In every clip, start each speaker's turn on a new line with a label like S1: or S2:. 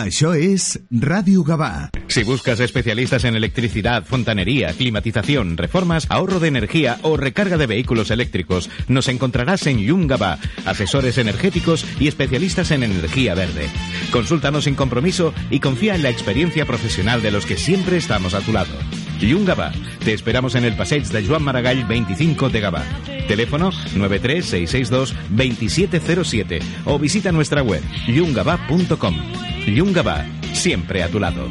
S1: Això és Ràdio Gavà.
S2: Si buscas especialistas en electricidad, fontanería, climatización, reformas, ahorro de energía o recarga de vehículos eléctricos, nos encontrarás en Yungaba, asesores energéticos y especialistas en energía verde. Consúltanos sin compromiso y confía en la experiencia profesional de los que siempre estamos a tu lado. Yungaba, te esperamos en el Passeig de Joan Maragall 25 de Gavà. Teléfono 93662-2707 o visita nuestra web yungaba.com. Yungaba, siempre a tu lado.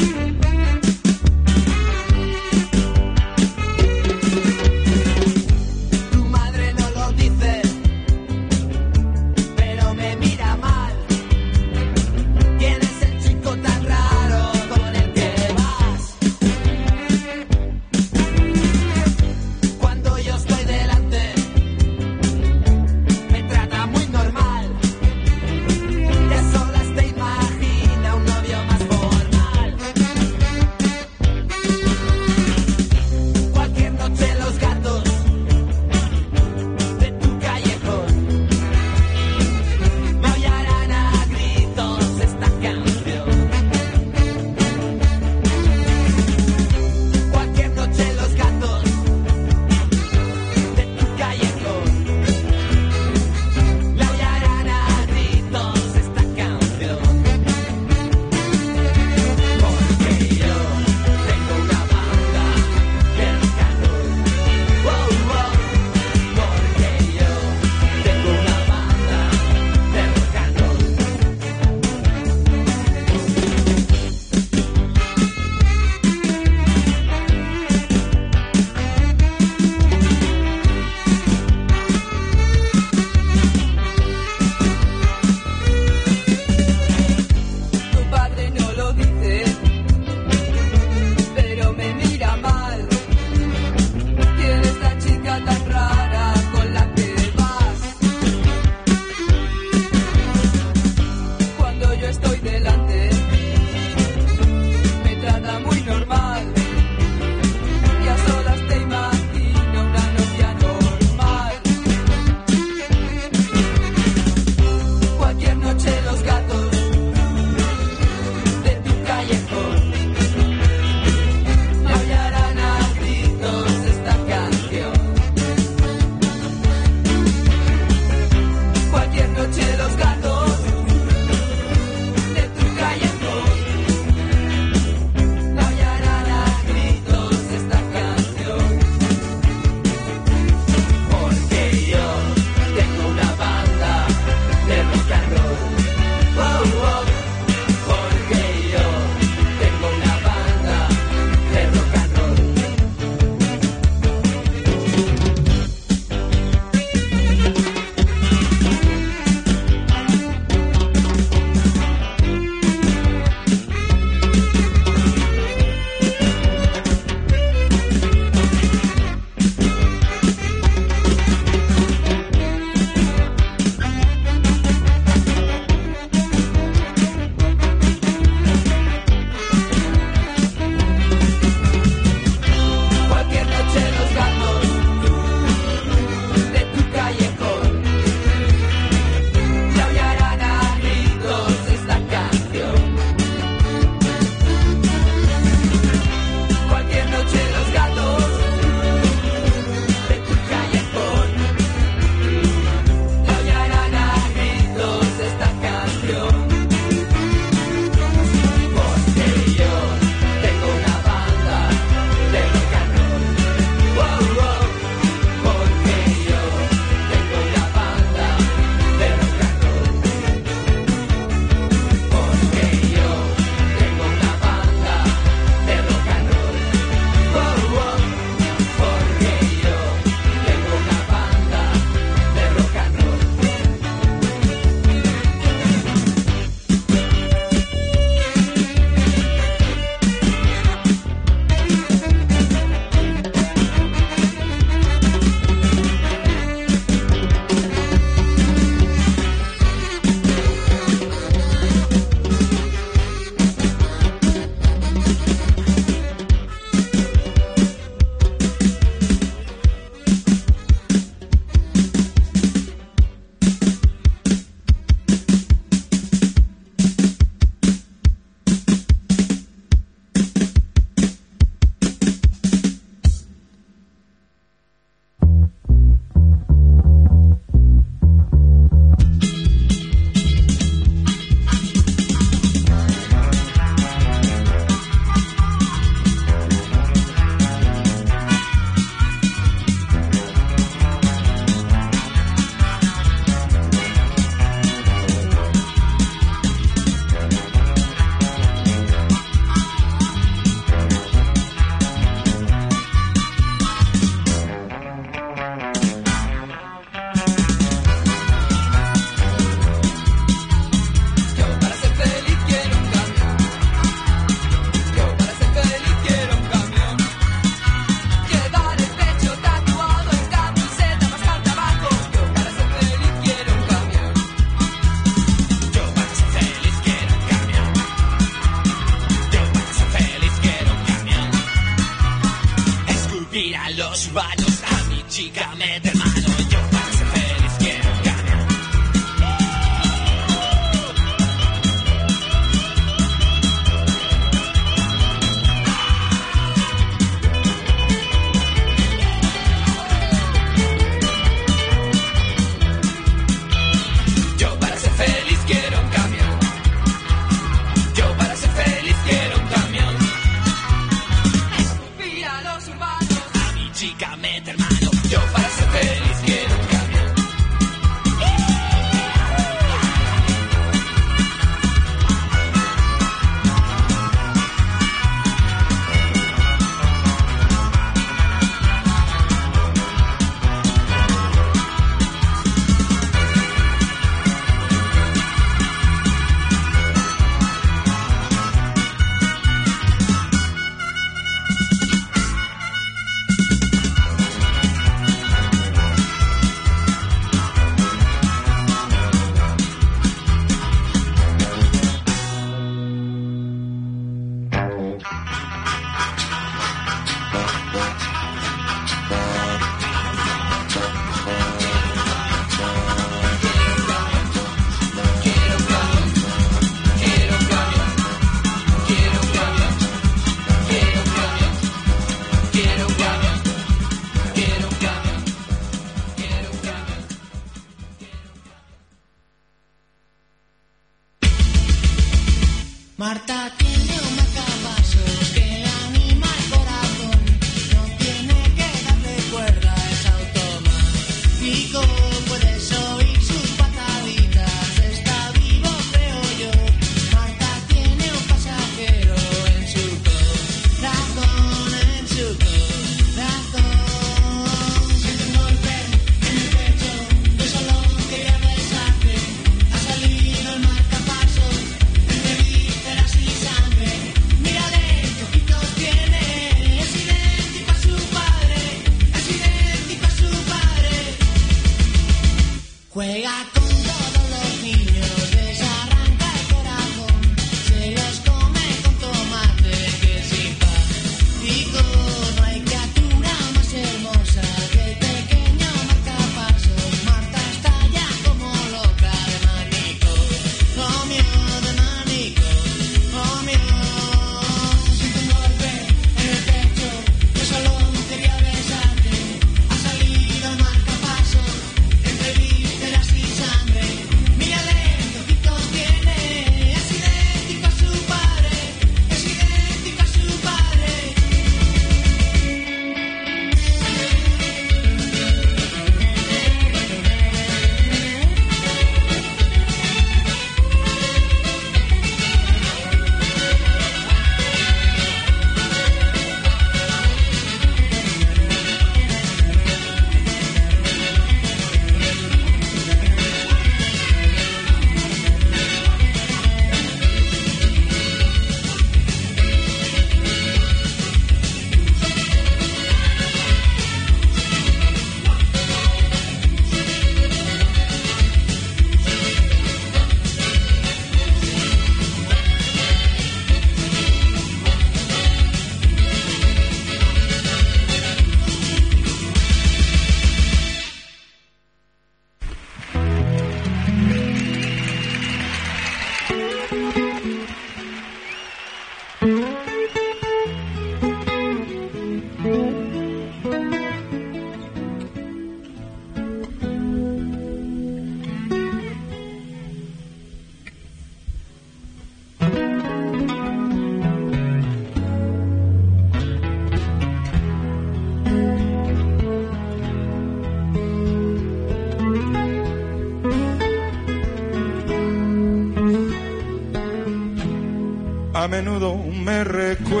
S3: menudo me recuerdas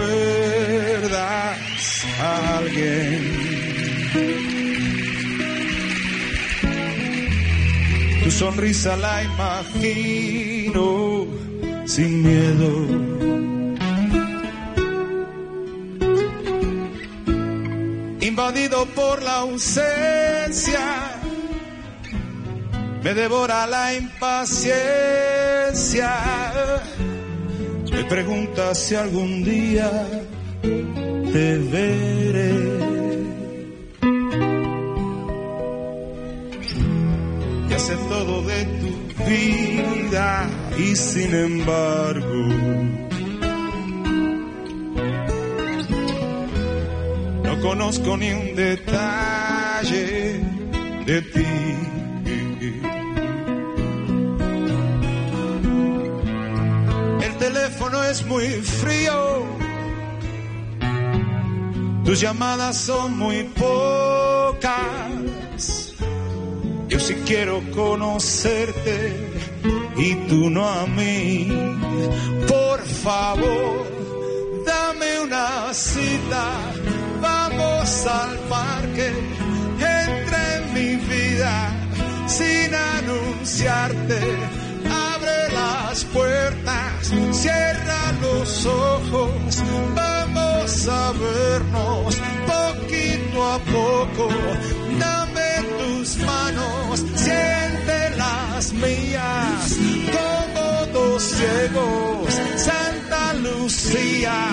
S3: a alguien. Tu sonrisa la imagino sin miedo. Invadido por la ausencia, me devora la impaciencia pregunta si algún día te veré. Ya sé todo de tu vida y sin embargo no conozco ni llamadas son muy pocas. Yo sí quiero conocerte y tú no a mí. Por favor, dame una cita. Vamos al parque. Entra en mi vida sin anunciarte. Abre las puertas, cierra los ojos. Vamos a vernos poquito a poco. Dame tus manos, siente las mías, como dos ciegos. Santa Lucía,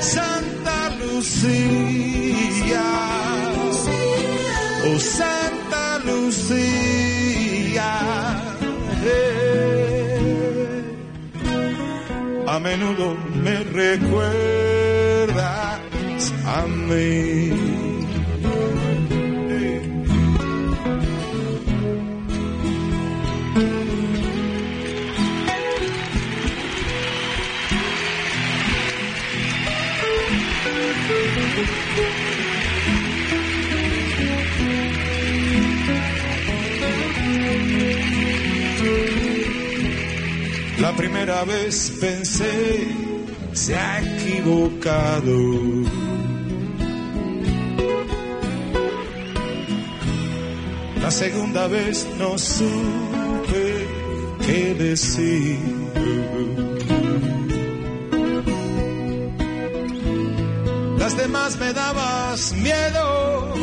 S3: Santa Lucía, oh Santa Lucía. eh. A menudo me recuerdas Eh. La primera vez pensé, se ha equivocado. Segunda vez no supe qué decir. Las demás me dabas miedo,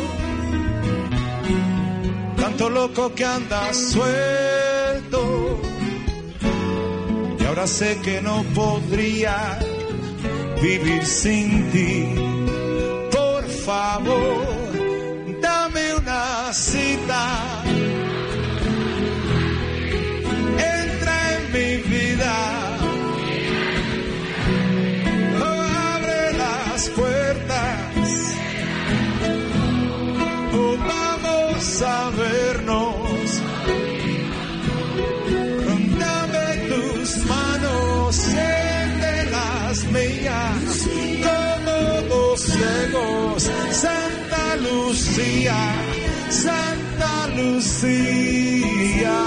S3: tanto loco que andas suelto. Y ahora sé que no podría vivir sin ti. Por favor, Lucía,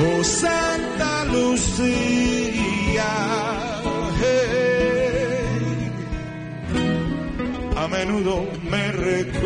S3: oh Santa Lucía. hey. A menudo me recuerdas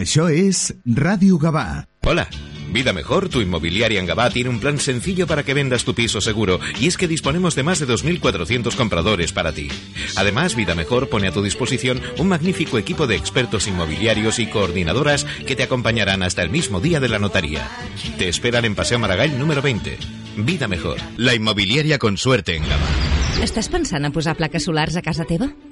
S4: Això és Ràdio Gavà.
S2: Hola. Vida Mejor, tu inmobiliaria en Gabá, tiene un plan sencillo para que vendas tu piso seguro y es que disponemos de más de 2.400 compradores para ti. Además, Vida Mejor pone a tu disposición un magnífico equipo de expertos inmobiliarios y coordinadoras que te acompañarán hasta el mismo día de la notaría. Te esperan en Paseo Maragall número 20. Vida Mejor, la inmobiliaria con suerte en Gabá.
S5: Estàs pensant en posar plaques solars a casa teva?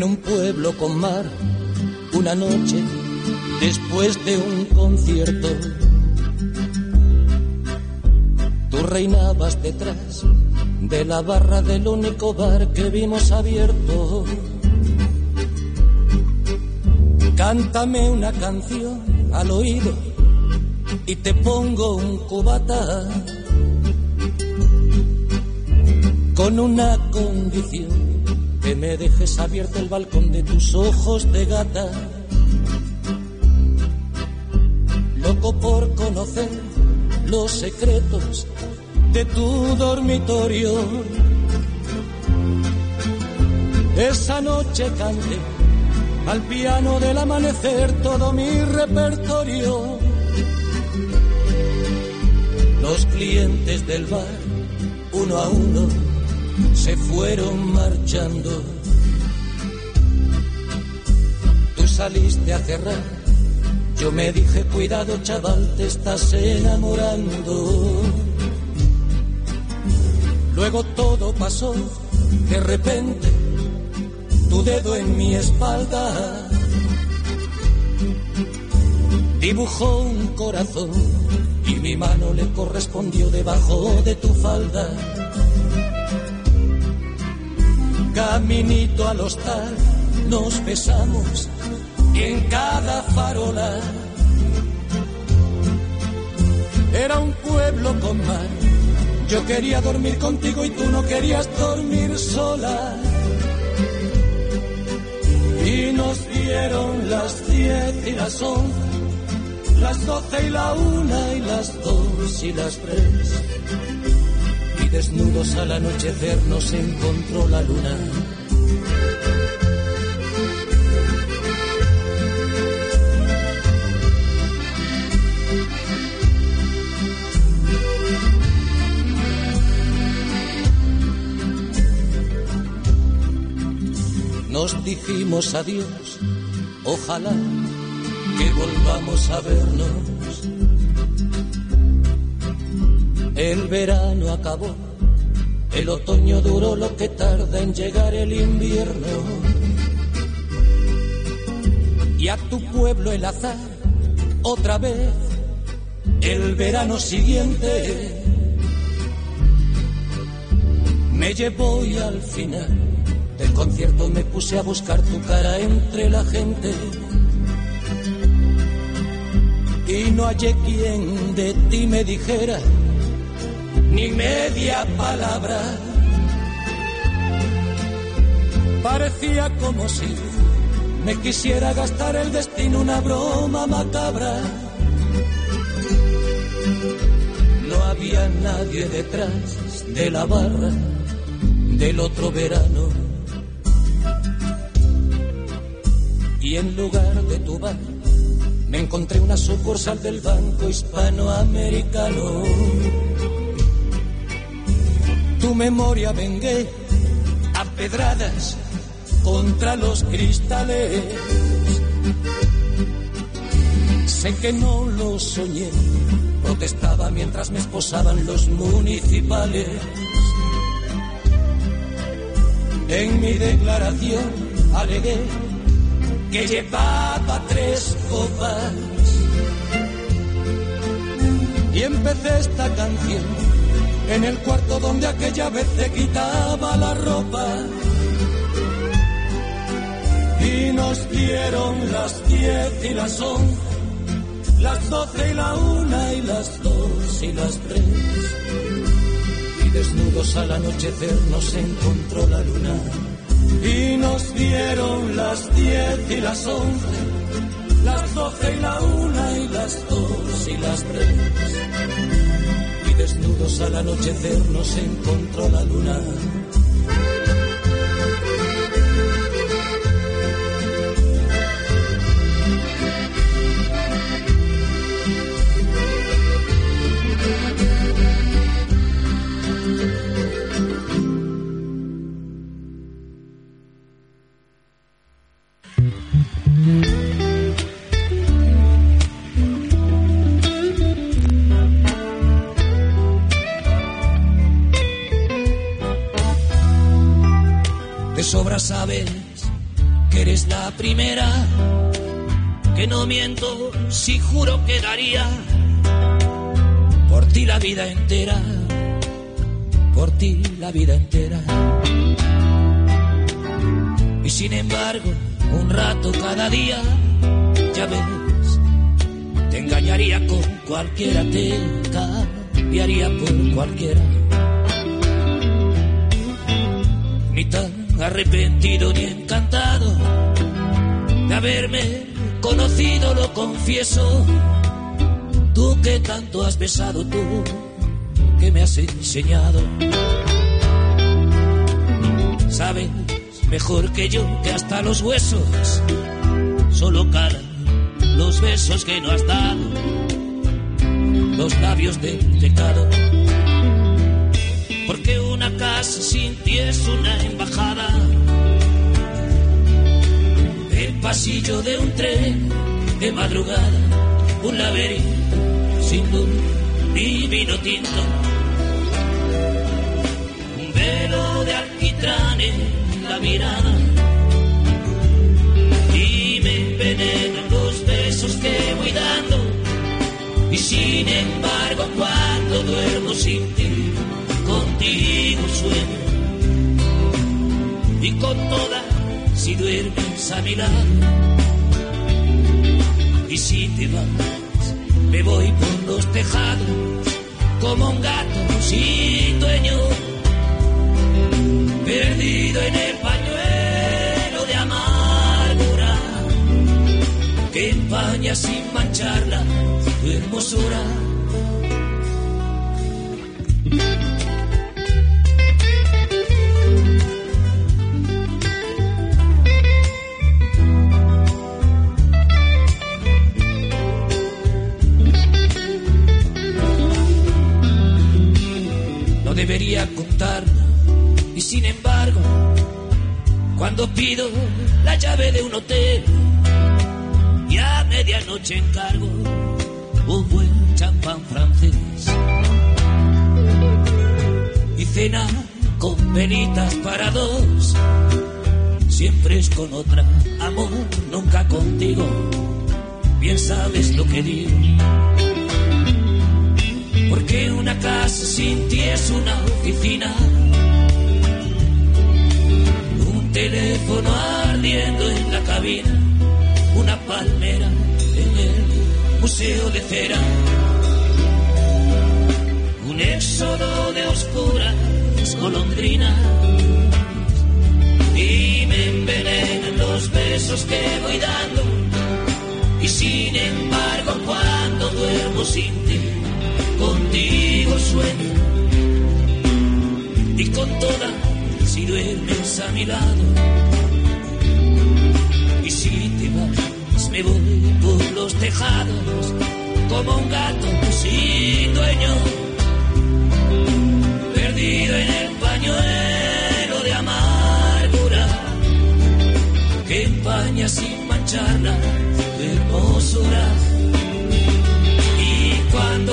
S6: En un pueblo con mar una noche
S7: Después de un concierto, tú reinabas detrás de la barra del único bar que vimos abierto. Cántame una canción al oído y te pongo un cubata con una condición que me dejes abierto el balcón de tus ojos de gata. Loco por conocer los secretos de tu dormitorio. Esa noche canté al piano del amanecer todo mi repertorio. Los clientes del bar, uno a uno, se fueron marchando. Tú saliste a cerrar, yo me dije, cuidado chaval, te estás enamorando. Luego todo pasó, de repente, tu dedo en mi espalda dibujó un corazón y mi mano le correspondió debajo de tu falda. Caminito al hostal nos besamos y en cada farola era un pueblo con mar. Yo quería dormir contigo y tú no querías dormir sola. Y nos dieron las diez y las once, las doce y la una y las dos y las tres. Desnudos al anochecer nos encontró la luna. Nos dijimos adiós, ojalá que volvamos a vernos. El verano acabó, el otoño duró lo que tarda en llegar el invierno. Y a tu pueblo el azar, otra vez, el verano siguiente, me llevó y al final del concierto me puse a buscar tu cara entre la gente. Y no hallé quien de ti me dijera ni media palabra. Parecía como si me quisiera gastar el destino una broma macabra. No había nadie detrás de la barra del otro verano. Y en lugar de tu bar, me encontré una sucursal del Banco Hispanoamericano. Tu memoria vengué a pedradas contra los cristales. Sé que no lo soñé, protestaba mientras me esposaban los municipales. En mi declaración alegué que llevaba tres copas. Y empecé esta canción en el cuarto donde aquella vez te quitaba la ropa. Y nos dieron las diez y las once, las doce y la una y las dos y las tres. Y desnudos al anochecer nos encontró la luna y nos dieron las diez y las once, las doce y la una y las dos y las tres. Desnudos al anochecer nos encontró la luna. Si juro que daría por ti la vida entera, por ti la vida entera. Y sin embargo, un rato cada día, ya ves, te engañaría con cualquiera, te cambiaría por cualquiera. Ni tan arrepentido ni encantado de haberme conocido, lo confieso. Tú que tanto has besado, tú que me has enseñado. Sabes mejor que yo que hasta los huesos solo calan los besos que no has dado, los labios del pecado. Porque una casa sin ti es una embajada, pasillo de un tren de madrugada, un laberinto sin luz ni vino tinto, un velo de alquitrán en la mirada y me envenenan los besos que voy dando. Y sin embargo cuando duermo sin ti contigo sueño. Y con toda si duermes a mi lado y si te vas me voy por los tejados como un gato sin dueño perdido en el pañuelo de amargura que empaña sin mancharla tu hermosura. Y sin embargo, cuando pido la llave de un hotel y a medianoche encargo un buen champán francés. Y cena con velitas para dos, siempre es con otra, amor, nunca contigo, bien sabes lo que digo. Porque una casa sin ti es una oficina. Un teléfono ardiendo en la cabina, una palmera en el museo de cera, un éxodo de oscuras golondrinas y me envenenan los besos que voy dando. Y sin embargo cuando duermo sin ti, contigo sueño y con toda si duermes a mi lado. Y si te vas, me voy por los tejados como un gato sin dueño, perdido en el pañuelo de amargura que empaña sin mancharla tu hermosura.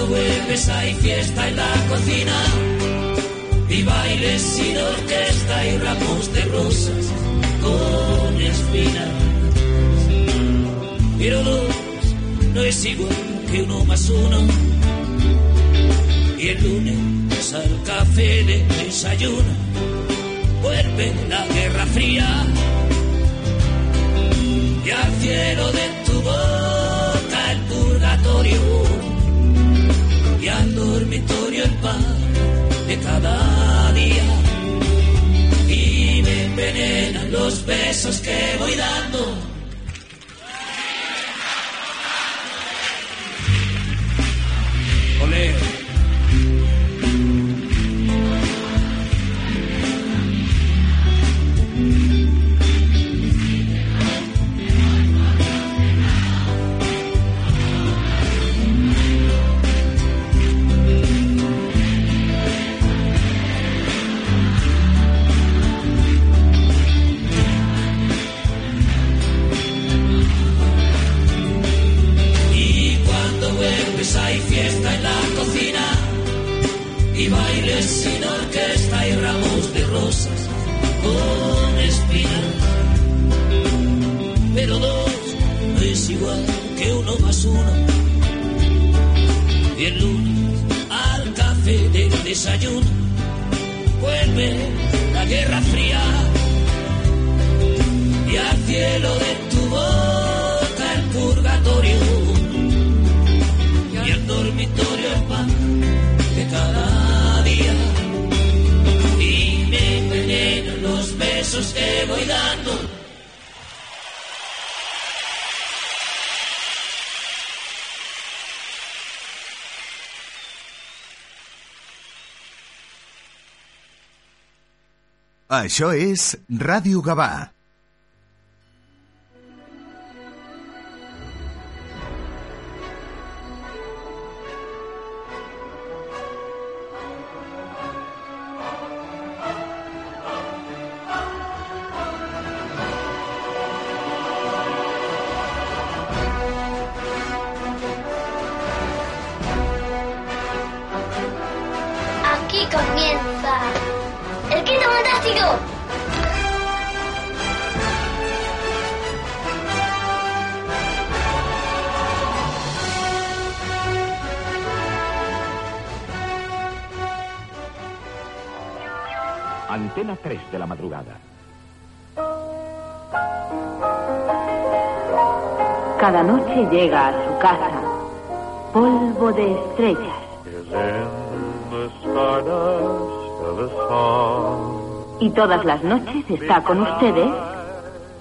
S7: Vuelves hay fiesta en la cocina y bailes sin orquesta y ramos de rosas con espinas. Pero dos no es igual que uno más uno. Y el lunes al café de desayuno vuelve la guerra fría y al cielo de tu boca el purgatorio y al dormitorio el pan de cada día y me envenenan los besos que voy dando. Más uno. Y el lunes al café del desayuno vuelve la guerra fría y al cielo de
S4: Això és Ràdio Gavà.
S8: Antena 3 de la madrugada.
S9: Cada noche llega a su casa polvo de estrellas y todas las noches está con ustedes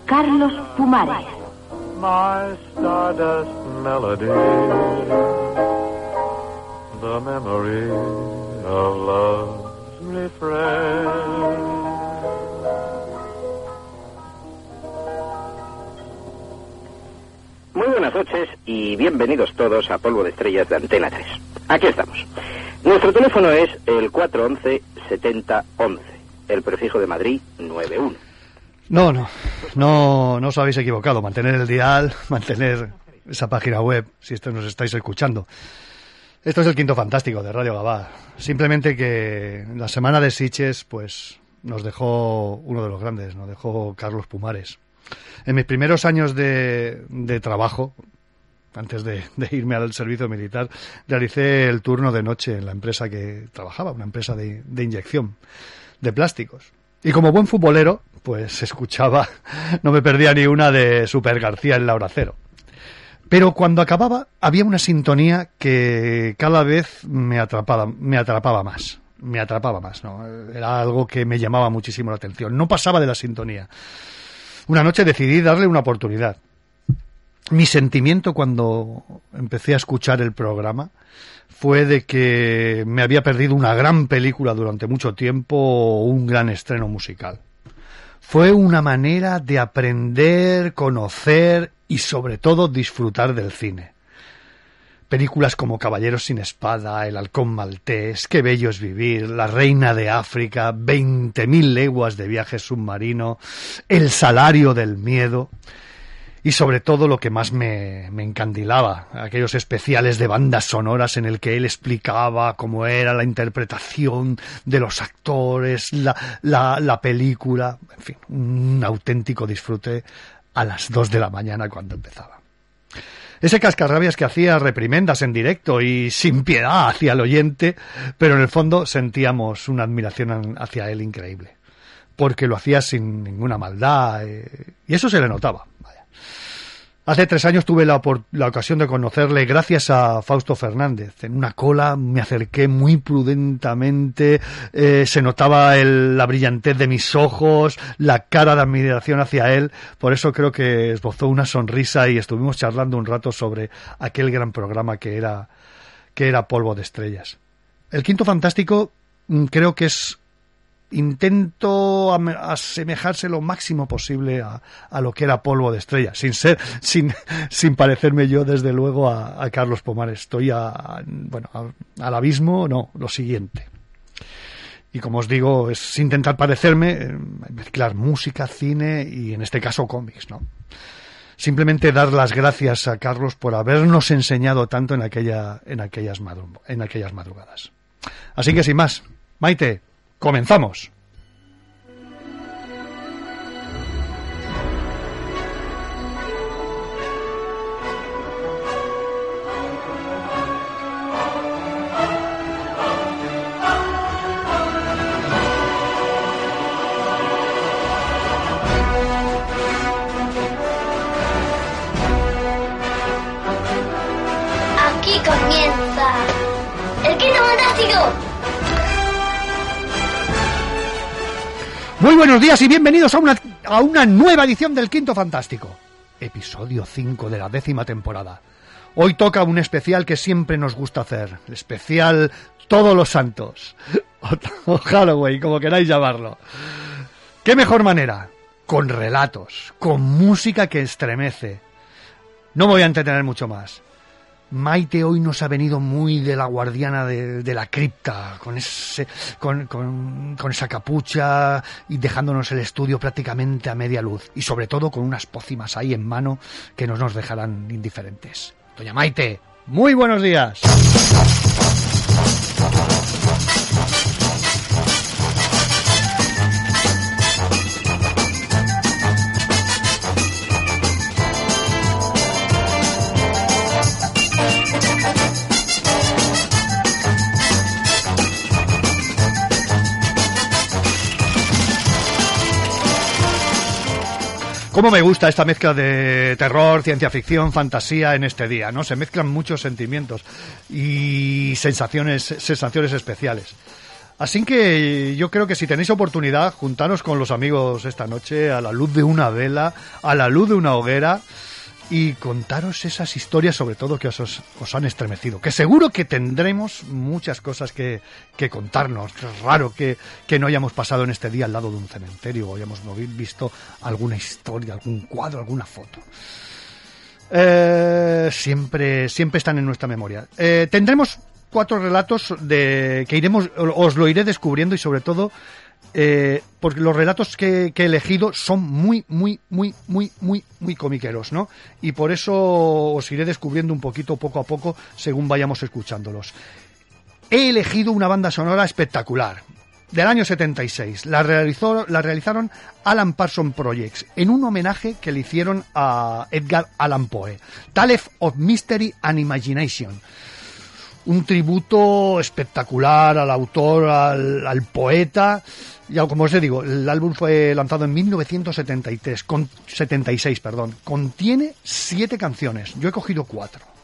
S9: Carlos Pumares.
S10: My stardust melody, the memory of
S11: Muy buenas noches y bienvenidos todos a Polvo de Estrellas de Antena 3. Aquí estamos. Nuestro teléfono es el 411-7011, el prefijo de Madrid 91.
S12: No, no, no, no os habéis equivocado. Mantener el dial, mantener esa página web, si esto nos estáis escuchando. Esto es el quinto fantástico de Radio Gabá. Simplemente que la semana de Siches, pues, nos dejó uno de los grandes, nos dejó Carlos Pumares. En mis primeros años de, trabajo, antes de, irme al servicio militar, realicé el turno de noche en la empresa que trabajaba, una empresa de, inyección de plásticos. Y como buen futbolero, pues escuchaba, no me perdía ni una de Super García en la hora cero. Pero cuando acababa había una sintonía que cada vez me atrapaba, me atrapaba más. Me atrapaba más, ¿no? Era algo que me llamaba muchísimo la atención. No pasaba de la sintonía. Una noche decidí darle una oportunidad. Mi sentimiento cuando empecé a escuchar el programa fue de que me había perdido una gran película durante mucho tiempo un gran estreno musical. Fue una manera de aprender, conocer y sobre todo disfrutar del cine. Películas como Caballeros sin espada, El halcón maltés, Qué bello es vivir, La reina de África, Veinte mil leguas de viaje submarino, El salario del miedo y sobre todo lo que más me, me, encandilaba, aquellos especiales de bandas sonoras en el que él explicaba cómo era la interpretación de los actores, la, la, la película, en fin, un auténtico disfrute a las dos de la mañana cuando empezaba. Ese cascarrabias que hacía reprimendas en directo y sin piedad hacia el oyente, pero en el fondo sentíamos una admiración hacia él increíble, porque lo hacía sin ninguna maldad, eh, y eso se le notaba. Hace tres años tuve la, la, ocasión de conocerle gracias a Fausto Fernández. En una cola me acerqué muy prudentemente, eh, se notaba la brillantez de mis ojos, la cara de admiración hacia él. Por eso creo que esbozó una sonrisa y estuvimos charlando un rato sobre aquel gran programa que era, que era Polvo de Estrellas. El Quinto Fantástico mm, creo que es intento asemejarse lo máximo posible a, a, lo que era polvo de estrella, sin ser, sin, sin parecerme yo desde luego a, Carlos Pomares. Estoy a, bueno, al abismo, no, lo siguiente. Y como os digo, es intentar parecerme, eh, mezclar música, cine y en este caso cómics, ¿no? Simplemente dar las gracias a Carlos por habernos enseñado tanto en, aquella, en, aquellas, en aquellas madrugadas. Así que sin más, Maite, Comenzamos. Muy buenos días y bienvenidos a una, a una nueva edición del Quinto Fantástico. Episodio 5 de la décima temporada. Hoy toca un especial que siempre nos gusta hacer. El especial Todos los Santos. O Halloween, como queráis llamarlo. ¿Qué mejor manera? Con relatos, con música que estremece. No voy a entretener mucho más. Maite hoy nos ha venido muy de la guardiana de, la cripta, con, ese, con, con, con esa capucha y dejándonos el estudio prácticamente a media luz. Y sobre todo con unas pócimas ahí en mano que no nos dejarán indiferentes. Doña Maite, muy buenos días. ¿Cómo me gusta esta mezcla de terror, ciencia ficción, fantasía en este día, ¿no? Se mezclan muchos sentimientos y sensaciones, sensaciones especiales. Así que yo creo que si tenéis oportunidad, juntaros con los amigos esta noche a la luz de una vela, a la luz de una hoguera y contaros esas historias sobre todo que os, os han estremecido. Que seguro que tendremos muchas cosas que, que contarnos. Es raro que, que, no hayamos pasado en este día al lado de un cementerio o hayamos visto alguna historia, algún cuadro, alguna foto. Eh, siempre, siempre están en nuestra memoria. Eh, tendremos cuatro relatos de que iremos, os lo iré descubriendo y sobre todo eh, porque los relatos que, he elegido son muy, muy, muy, muy, muy, muy comiqueros, ¿no? Y por eso os iré descubriendo un poquito, poco a poco, según vayamos escuchándolos. He elegido una banda sonora espectacular, del año 76. La, realizó, la realizaron Alan Parson Projects, en un homenaje que le hicieron a Edgar Allan Poe, Tale of Mystery and Imagination un tributo espectacular al autor, al, al, poeta. Ya como os digo, el álbum fue lanzado en 1973, con 76, perdón. Contiene siete canciones. Yo he cogido cuatro.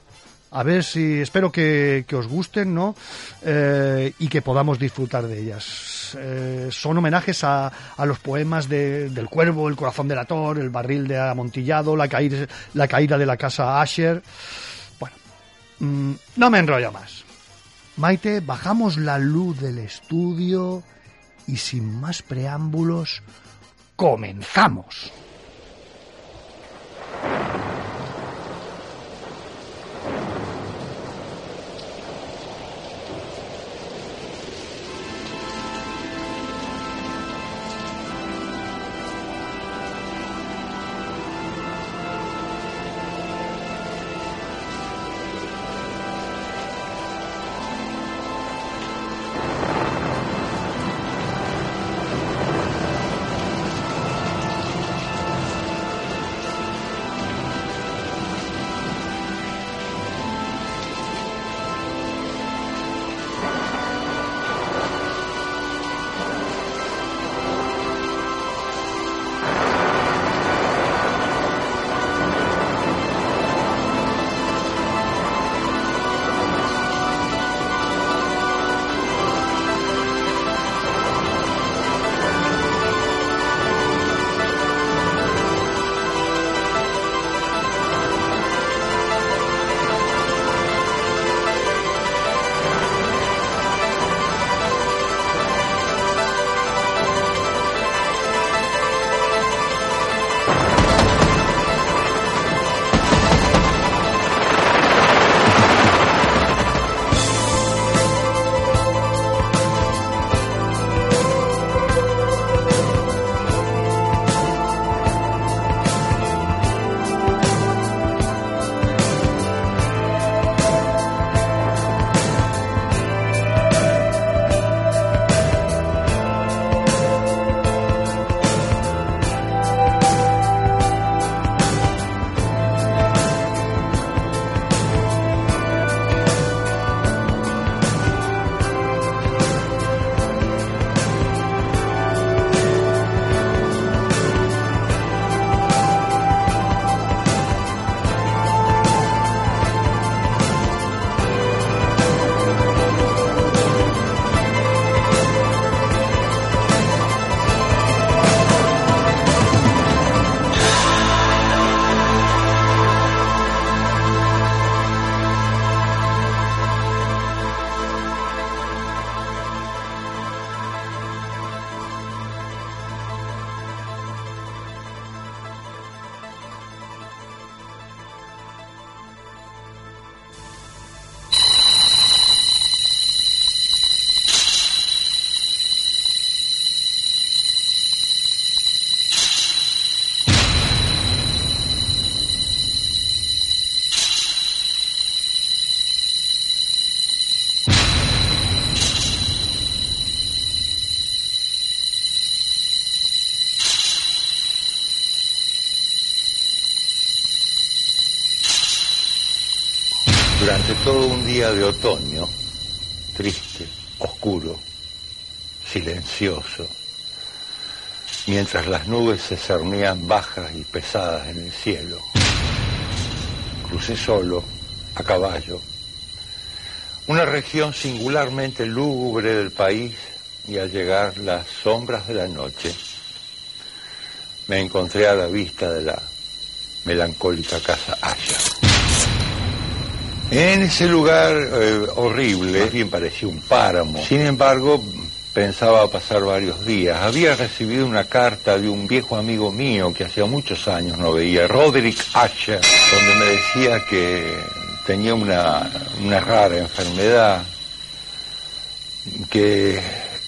S12: A ver si espero que, os gusten, ¿no? Eh, y que podamos disfrutar de ellas. Eh, son homenajes a, a los poemas de, del Cuervo, El corazón del ator, El barril de amontillado, La caída, la caída de la casa Asher. Mm, no me enrollo más. Maite, bajamos la luz del estudio y sin más preámbulos, comenzamos.
S13: Otoño, triste, oscuro, silencioso, mientras las nubes se cernían bajas y pesadas en el cielo, crucé solo, a caballo, una región singularmente lúgubre del país y al llegar las sombras de la noche, me encontré a la vista de la melancólica casa Aya. En ese lugar eh, horrible, bien parecía un páramo. Sin embargo, pensaba pasar varios días. Había recibido una carta de un viejo amigo mío que hacía muchos años no veía, Roderick Asher, donde me decía que tenía una, una rara enfermedad, que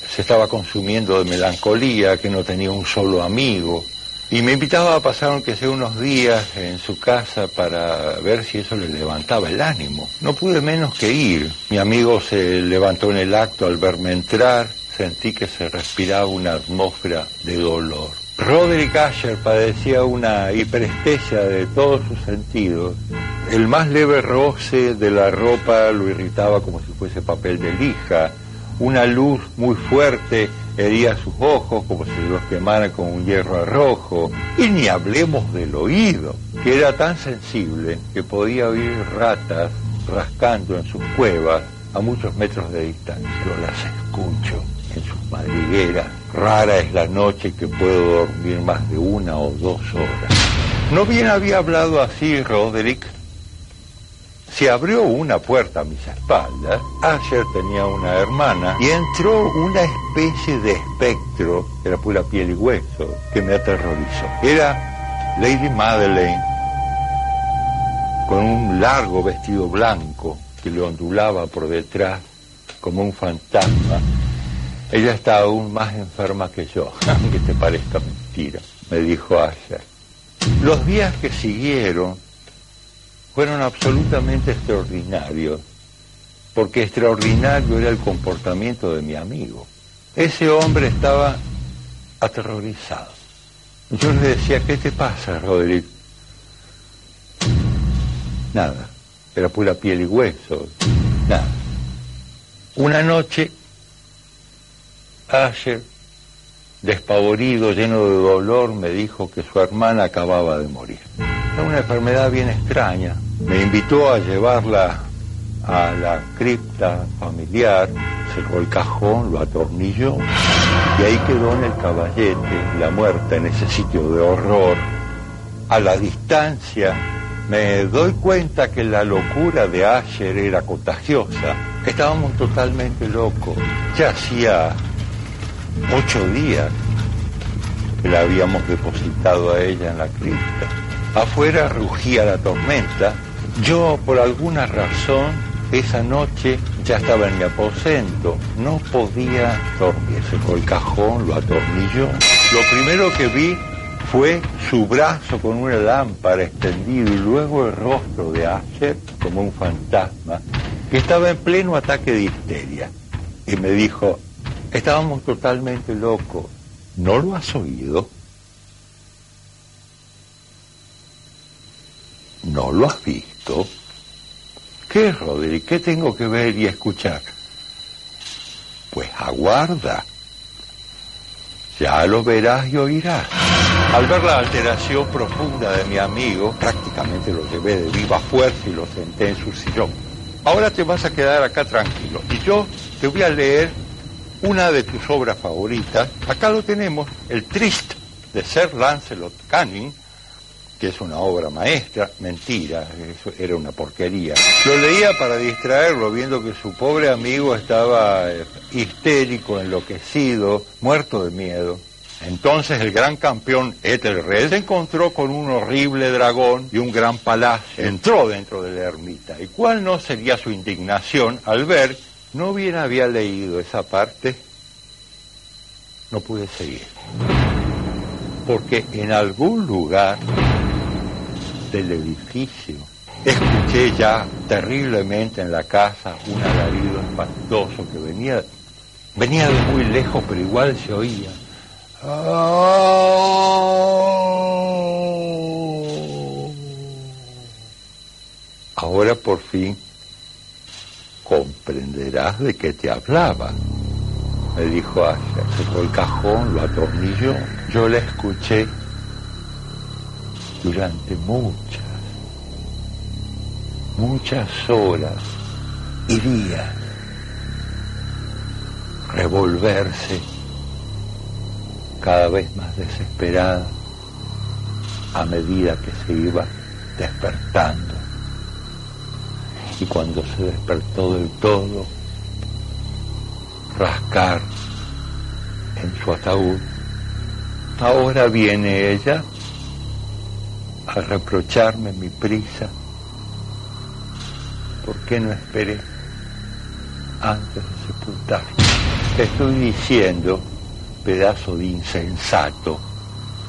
S13: se estaba consumiendo de melancolía, que no tenía un solo amigo. Y me invitaba a pasar aunque sea unos días en su casa para ver si eso le levantaba el ánimo. No pude menos que ir. Mi amigo se levantó en el acto al verme entrar. Sentí que se respiraba una atmósfera de dolor. Roderick Asher padecía una hiperestesia de todos sus sentidos. El más leve roce de la ropa lo irritaba como si fuese papel de lija. Una luz muy fuerte hería sus ojos como si los quemara con un hierro rojo. Y ni hablemos del oído, que era tan sensible que podía oír ratas rascando en sus cuevas a muchos metros de distancia. Yo las escucho en sus madrigueras. Rara es la noche que puedo dormir más de una o dos horas. No bien había hablado así Roderick, se abrió una puerta a mis espaldas. Asher tenía una hermana y entró una especie de espectro, era pura piel y hueso, que me aterrorizó. Era Lady Madeleine con un largo vestido blanco que le ondulaba por detrás como un fantasma. Ella está aún más enferma que yo, aunque te parezca mentira, me dijo Asher. Los días que siguieron fueron absolutamente extraordinarios, porque extraordinario era el comportamiento de mi amigo. Ese hombre estaba aterrorizado. Yo le decía, ¿qué te pasa, Roderick? Nada, era pura piel y hueso, nada. Una noche, Asher, despavorido, lleno de dolor, me dijo que su hermana acababa de morir. Era una enfermedad bien extraña. Me invitó a llevarla a la cripta familiar, cerró el cajón, lo atornilló y ahí quedó en el caballete la muerta en ese sitio de horror. A la distancia me doy cuenta que la locura de Asher era contagiosa. Estábamos totalmente locos. Ya hacía ocho días que la habíamos depositado a ella en la cripta. Afuera rugía la tormenta. Yo, por alguna razón, esa noche ya estaba en mi aposento. No podía dormir. Cerró el cajón, lo atornilló. Lo primero que vi fue su brazo con una lámpara extendido y luego el rostro de Asher como un fantasma que estaba en pleno ataque de histeria. Y me dijo, estábamos totalmente locos. ¿No lo has oído? ¿No lo has visto? ¿Qué, Roderick? ¿Qué tengo que ver y escuchar? Pues aguarda. Ya lo verás y oirás. Al ver la alteración profunda de mi amigo, prácticamente lo llevé de viva fuerza y lo senté en su sillón. Ahora te vas a quedar acá tranquilo y yo te voy a leer una de tus obras favoritas. Acá lo tenemos, El Trist de Sir Lancelot Canning, que es una obra maestra, mentira, eso era una porquería. Lo leía para distraerlo, viendo que su pobre amigo estaba eh, histérico, enloquecido, muerto de miedo. Entonces el gran campeón Ethelred se encontró con un horrible dragón y un gran palacio. Entró dentro de la ermita. ¿Y cuál no sería su indignación al ver, no bien había leído esa parte? No pude seguir. Porque en algún lugar del edificio escuché ya terriblemente en la casa un alarido espantoso que venía, venía de muy lejos, pero igual se oía. Ahora por fin comprenderás de qué te hablaba. Me dijo Asher, cerró el cajón, lo atornilló. Yo la escuché durante muchas, muchas horas y días revolverse cada vez más desesperada a medida que se iba despertando. Y cuando se despertó del todo, rascar en su ataúd. Ahora viene ella a reprocharme mi prisa. ¿Por qué no esperé antes de sepultarlo? Te estoy diciendo, pedazo de insensato,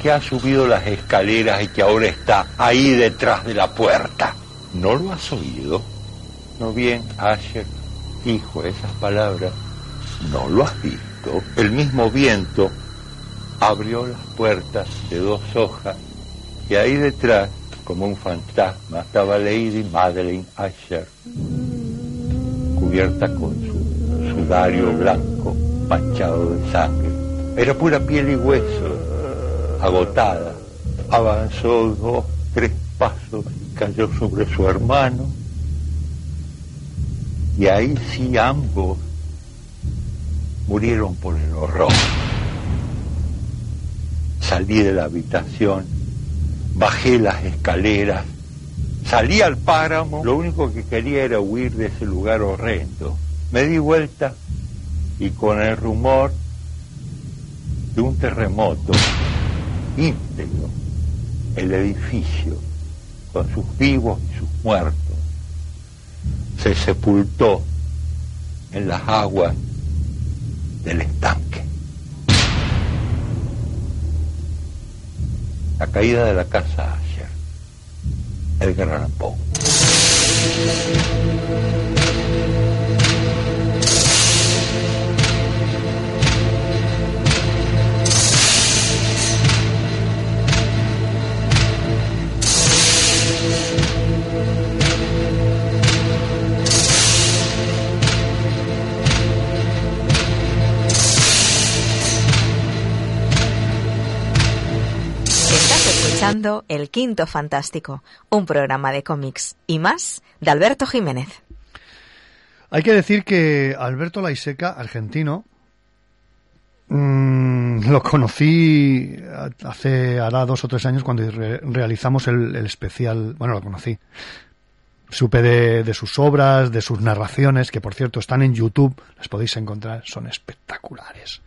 S13: que ha subido las escaleras y que ahora está ahí detrás de la puerta. ¿No lo has oído? No bien, Asher dijo esas palabras. ¿No lo has visto? El mismo viento abrió las puertas de dos hojas y ahí detrás, como un fantasma, estaba Lady Madeleine Asher, cubierta con su sudario blanco manchado de sangre. Era pura piel y hueso, agotada. Avanzó dos, tres pasos y cayó sobre su hermano. Y ahí sí ambos murieron por el horror. Salí de la habitación, bajé las escaleras, salí al páramo, lo único que quería era huir de ese lugar horrendo. Me di vuelta y con el rumor de un terremoto íntegro, el edificio, con sus vivos y sus muertos, se sepultó en las aguas del estanque. La caída de la casa Asher, el gran Poe.
S14: El Quinto Fantástico, un programa de cómics y más de Alberto Jiménez.
S12: Hay que decir que Alberto Laiseca, argentino, mm, lo conocí hace, hará dos o tres años cuando re- realizamos el, el especial, bueno, lo conocí. Supe de, de sus obras, de sus narraciones, que por cierto están en YouTube, las podéis encontrar, son espectaculares.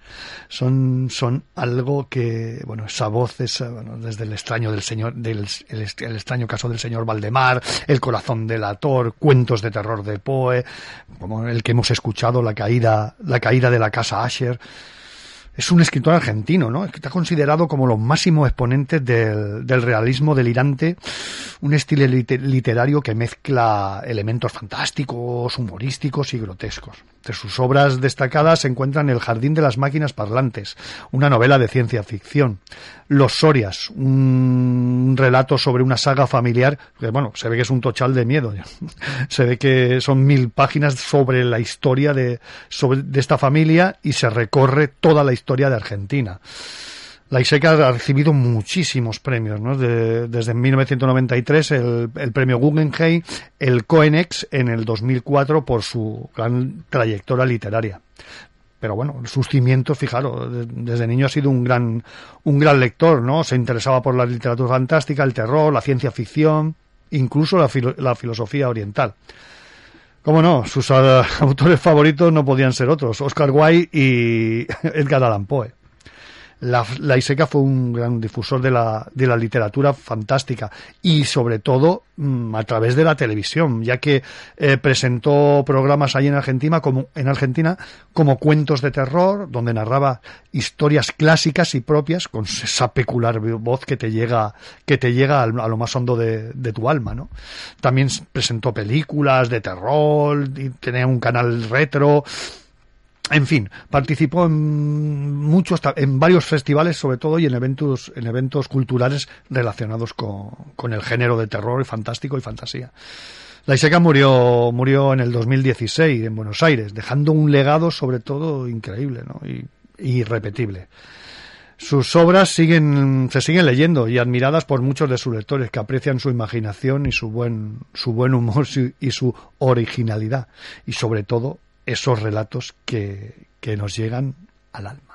S12: Son, son algo que, bueno, esa voz, esa, bueno, desde el extraño del señor, del el, extraño caso del señor Valdemar, el corazón del ator, cuentos de terror de Poe, como el que hemos escuchado, la caída, la caída de la casa Asher. Es un escritor argentino, ¿no? Está considerado como los máximos exponentes del, del realismo delirante, un estilo lite- literario que mezcla elementos fantásticos, humorísticos y grotescos. Entre sus obras destacadas se encuentran El jardín de las máquinas parlantes, una novela de ciencia ficción, Los Sorias, un relato sobre una saga familiar, que bueno, se ve que es un tochal de miedo. se ve que son mil páginas sobre la historia de, esta familia y se recorre toda la historia de Argentina. La ISECA ha recibido muchísimos premios, ¿no? De- desde 1993 el, el premio Guggenheim, el Coenex en el 2004 por su gran trayectoria literaria. Pero bueno, sus cimientos, fijaros, de- desde niño ha sido un gran, un gran lector, ¿no? Se interesaba por la literatura fantástica, el terror, la ciencia ficción, incluso la, la filosofía oriental. Cómo no, sus ah, autores favoritos no podían ser otros, Oscar Wilde y Edgar Allan Poe. La, la ISECA fue un gran difusor de la, de la literatura fantástica y sobre todo mm, a través de la televisión, ya que eh, presentó programas ahí en Argentina como, en Argentina como cuentos de terror, donde narraba historias clásicas y propias con esa peculiar voz que te llega, que te llega a lo más hondo de, de tu alma, ¿no? También presentó películas de terror, y tenía un canal retro, en fin, participó en muchos, en varios festivales, sobre todo, y en eventos, en eventos culturales relacionados con, con el género de terror y fantástico y fantasía.
S15: Laiseca murió, murió en el 2016 en Buenos Aires, dejando un legado sobre todo increíble ¿no? y irrepetible. Sus obras siguen, se siguen leyendo y admiradas por muchos de sus lectores que aprecian su imaginación y su buen, su buen humor y su originalidad y sobre todo esos relatos que, que nos llegan al alma.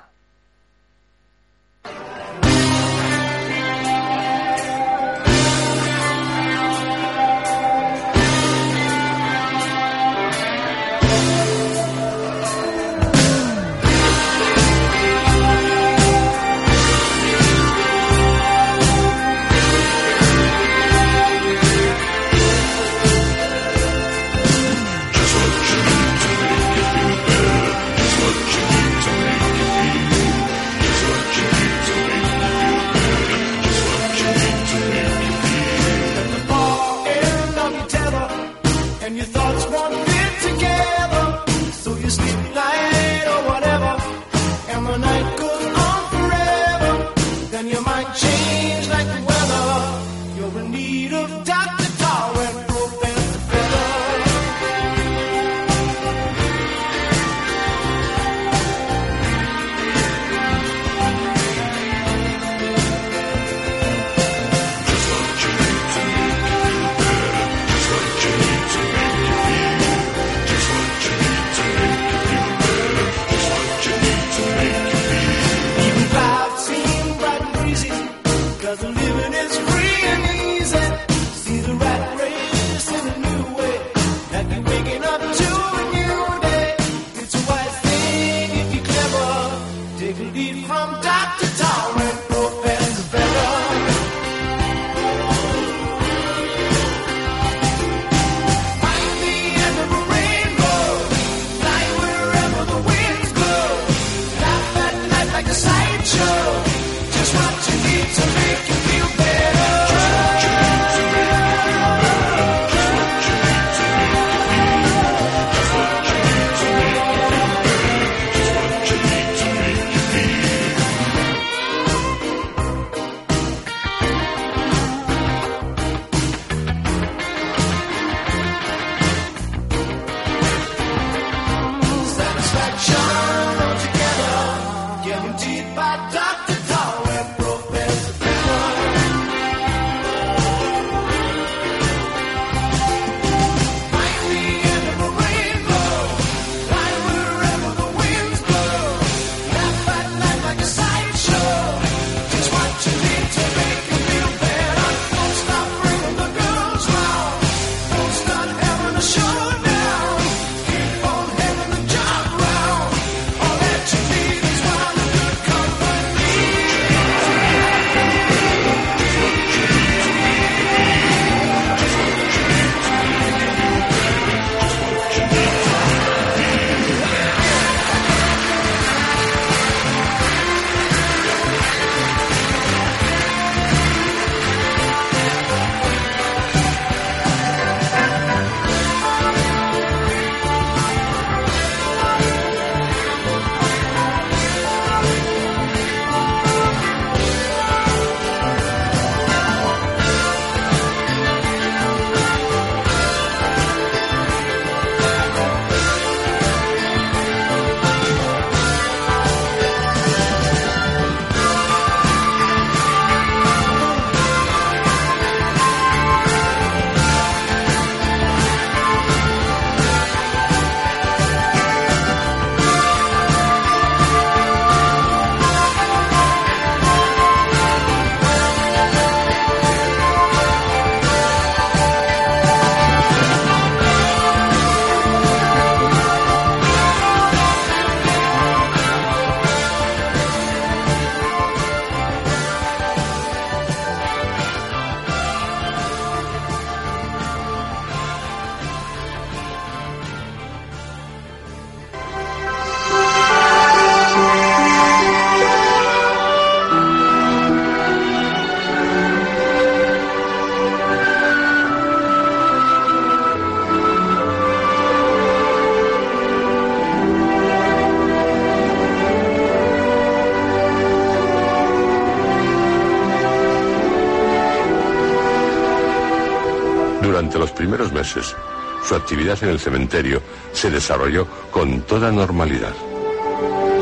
S16: Su actividad en el cementerio se desarrolló con toda normalidad.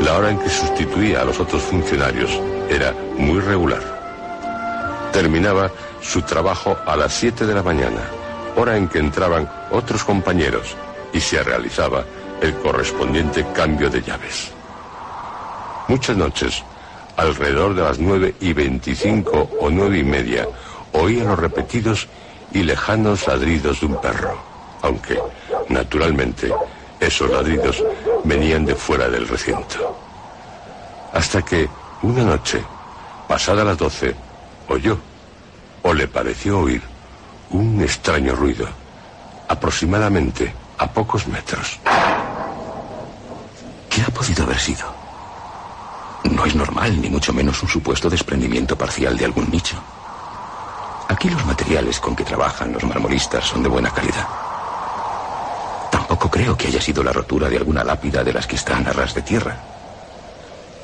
S16: La hora en que sustituía a los otros funcionarios era muy regular. Terminaba su trabajo a las 7 de la mañana, hora en que entraban otros compañeros y se realizaba el correspondiente cambio de llaves. Muchas noches, alrededor de las 9 y 25 o 9 y media, oía los repetidos y lejanos ladridos de un perro, aunque, naturalmente, esos ladridos venían de fuera del recinto. Hasta que, una noche, pasada las 12, oyó, o le pareció oír, un extraño ruido, aproximadamente a pocos metros.
S17: ¿Qué ha podido haber sido? No es normal, ni mucho menos un supuesto desprendimiento parcial de algún nicho. Aquí los materiales con que trabajan los marmoristas son de buena calidad. Tampoco creo que haya sido la rotura de alguna lápida de las que están a ras de tierra.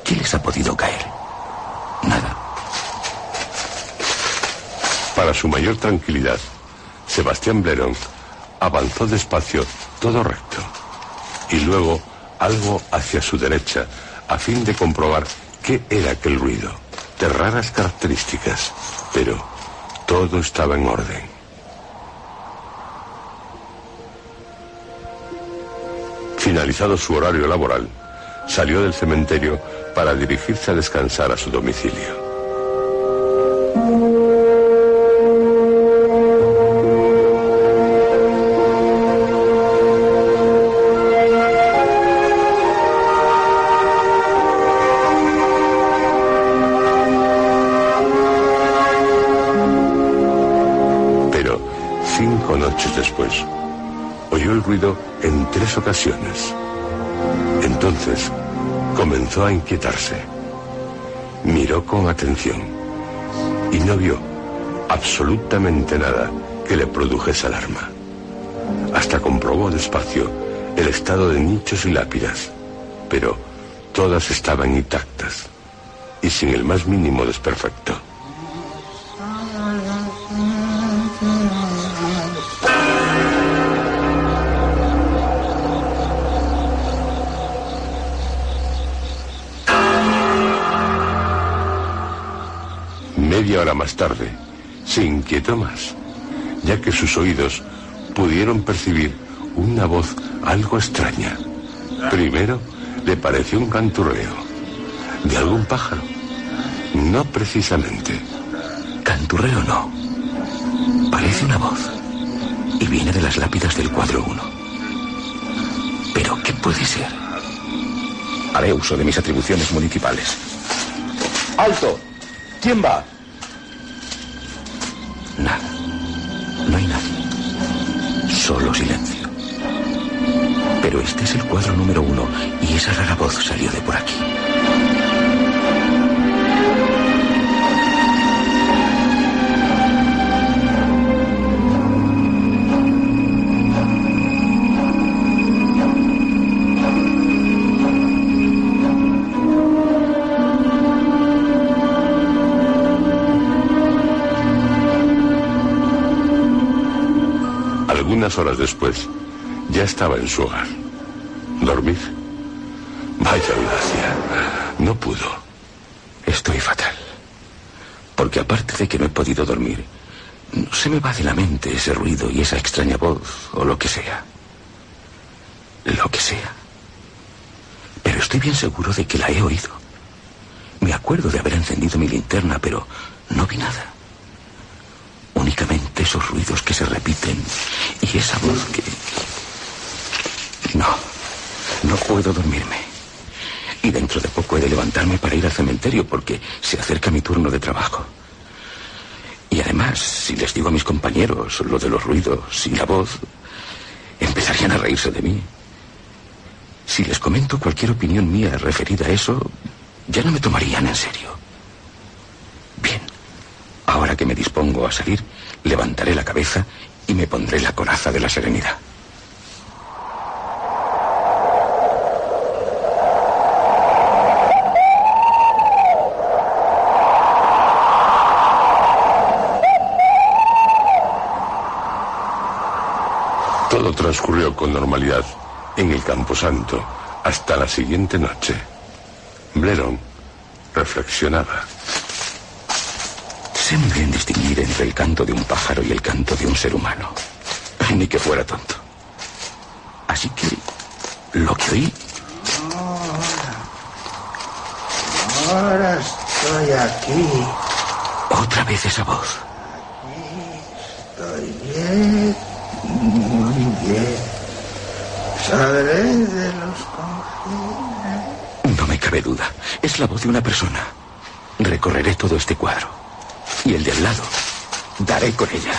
S17: ¿Qué les ha podido caer? Nada.
S16: Para su mayor tranquilidad, Sebastián Blerón avanzó despacio todo recto y luego algo hacia su derecha a fin de comprobar qué era aquel ruido, de raras características, pero todo estaba en orden. Finalizado su horario laboral, salió del cementerio para dirigirse a descansar a su domicilio. En tres ocasiones. Entonces comenzó a inquietarse. Miró con atención y no vio absolutamente nada que le produjese alarma. Hasta comprobó despacio el estado de nichos y lápidas, pero todas estaban intactas y sin el más mínimo desperfecto. Más tarde, se inquietó más, ya que sus oídos pudieron percibir una voz algo extraña. Primero le pareció un canturreo de algún pájaro. No precisamente.
S17: Canturreo no. Parece una voz. Y viene de las lápidas del cuadro 1. Pero, ¿qué puede ser? Haré uso de mis atribuciones municipales.
S18: ¡Alto! ¿Quién va?
S17: Número uno y esa rara voz salió de por aquí.
S16: Algunas horas después, ya estaba en su hogar.
S17: Estoy fatal. Porque aparte de que no he podido dormir, se me va de la mente ese ruido y esa extraña voz o lo que sea. Lo que sea. Pero estoy bien seguro de que la he oído. Me acuerdo de haber encendido mi linterna, pero no vi nada. Únicamente esos ruidos que se repiten y esa voz que... No, no puedo dormirme. De levantarme para ir al cementerio porque se acerca mi turno de trabajo. Y además, si les digo a mis compañeros lo de los ruidos y la voz, empezarían a reírse de mí. Si les comento cualquier opinión mía referida a eso, ya no me tomarían en serio. Bien, ahora que me dispongo a salir, levantaré la cabeza y me pondré la coraza de la serenidad.
S16: Todo transcurrió con normalidad en el Camposanto hasta la siguiente noche. Bleron reflexionaba.
S17: Sé muy bien distinguir entre el canto de un pájaro y el canto de un ser humano. Ni que fuera tonto. Así que lo que oí,
S6: Ahora estoy aquí.
S17: otra vez esa voz.
S6: Estoy bien. Muy bien. De los confines.
S17: No me cabe duda. Es la voz de una persona. Recorreré todo este cuadro. Y el de al lado. Daré con ella.